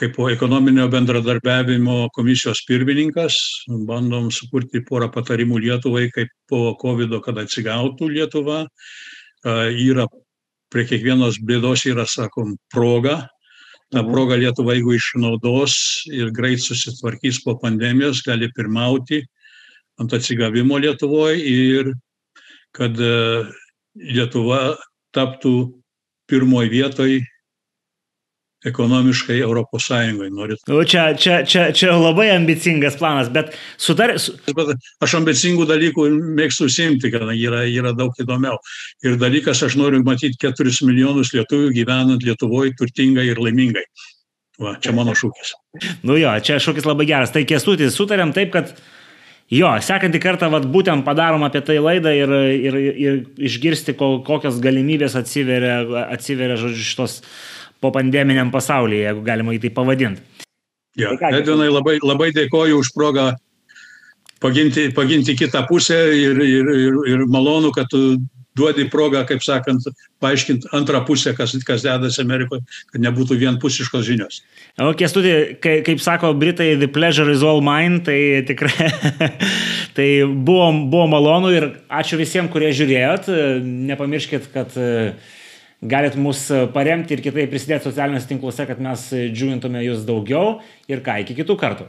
kaip ekonominio bendradarbiavimo komisijos pirmininkas, bandom sukurti porą patarimų Lietuvai, kaip po COVID, kad atsigautų Lietuva. Yra prie kiekvienos bėdos yra, sakom, proga. Ta mhm. proga Lietuva, jeigu išnaudos ir greit susitvarkys po pandemijos, gali pirmauti ant atsigavimo Lietuvoje ir kad Lietuva taptų pirmoji vietoj ekonomiškai Europos Sąjungai. Norit. Nu, čia, čia, čia, čia labai ambicingas planas, bet sutar... Su... Aš ambicingų dalykų mėgstu simti, kadangi yra, yra daug įdomiau. Ir dalykas, aš noriu matyti 4 milijonus lietuvių gyvenant Lietuvoje turtingai ir laimingai. Va, čia mano šūkis. Nu jo, čia šūkis labai geras. Tai kestutis, sutarėm taip, kad jo, sekantį kartą vat, būtent padarom apie tai laidą ir, ir, ir išgirsti, kokios galimybės atsiveria, atsiveria žodžiu, šitos po pandeminiam pasaulyje, jeigu galima jį tai pavadinti. Ja, Edvinai, labai, labai dėkoju už progą paginti, paginti kitą pusę ir, ir, ir, ir malonu, kad tu duodi progą, kaip sakant, paaiškinti antrą pusę, kas, kas dedasi Amerikoje, kad nebūtų vienpusiškos žinios. O kestutė, kaip, kaip sako Britai, the pleasure is all mine, tai tikrai *laughs* tai buvo, buvo malonu ir ačiū visiems, kurie žiūrėjot. Nepamirškit, kad galit mus paremti ir kitaip prisidėti socialiniuose tinkluose, kad mes džiugintume jūs daugiau ir ką, iki kitų kartų.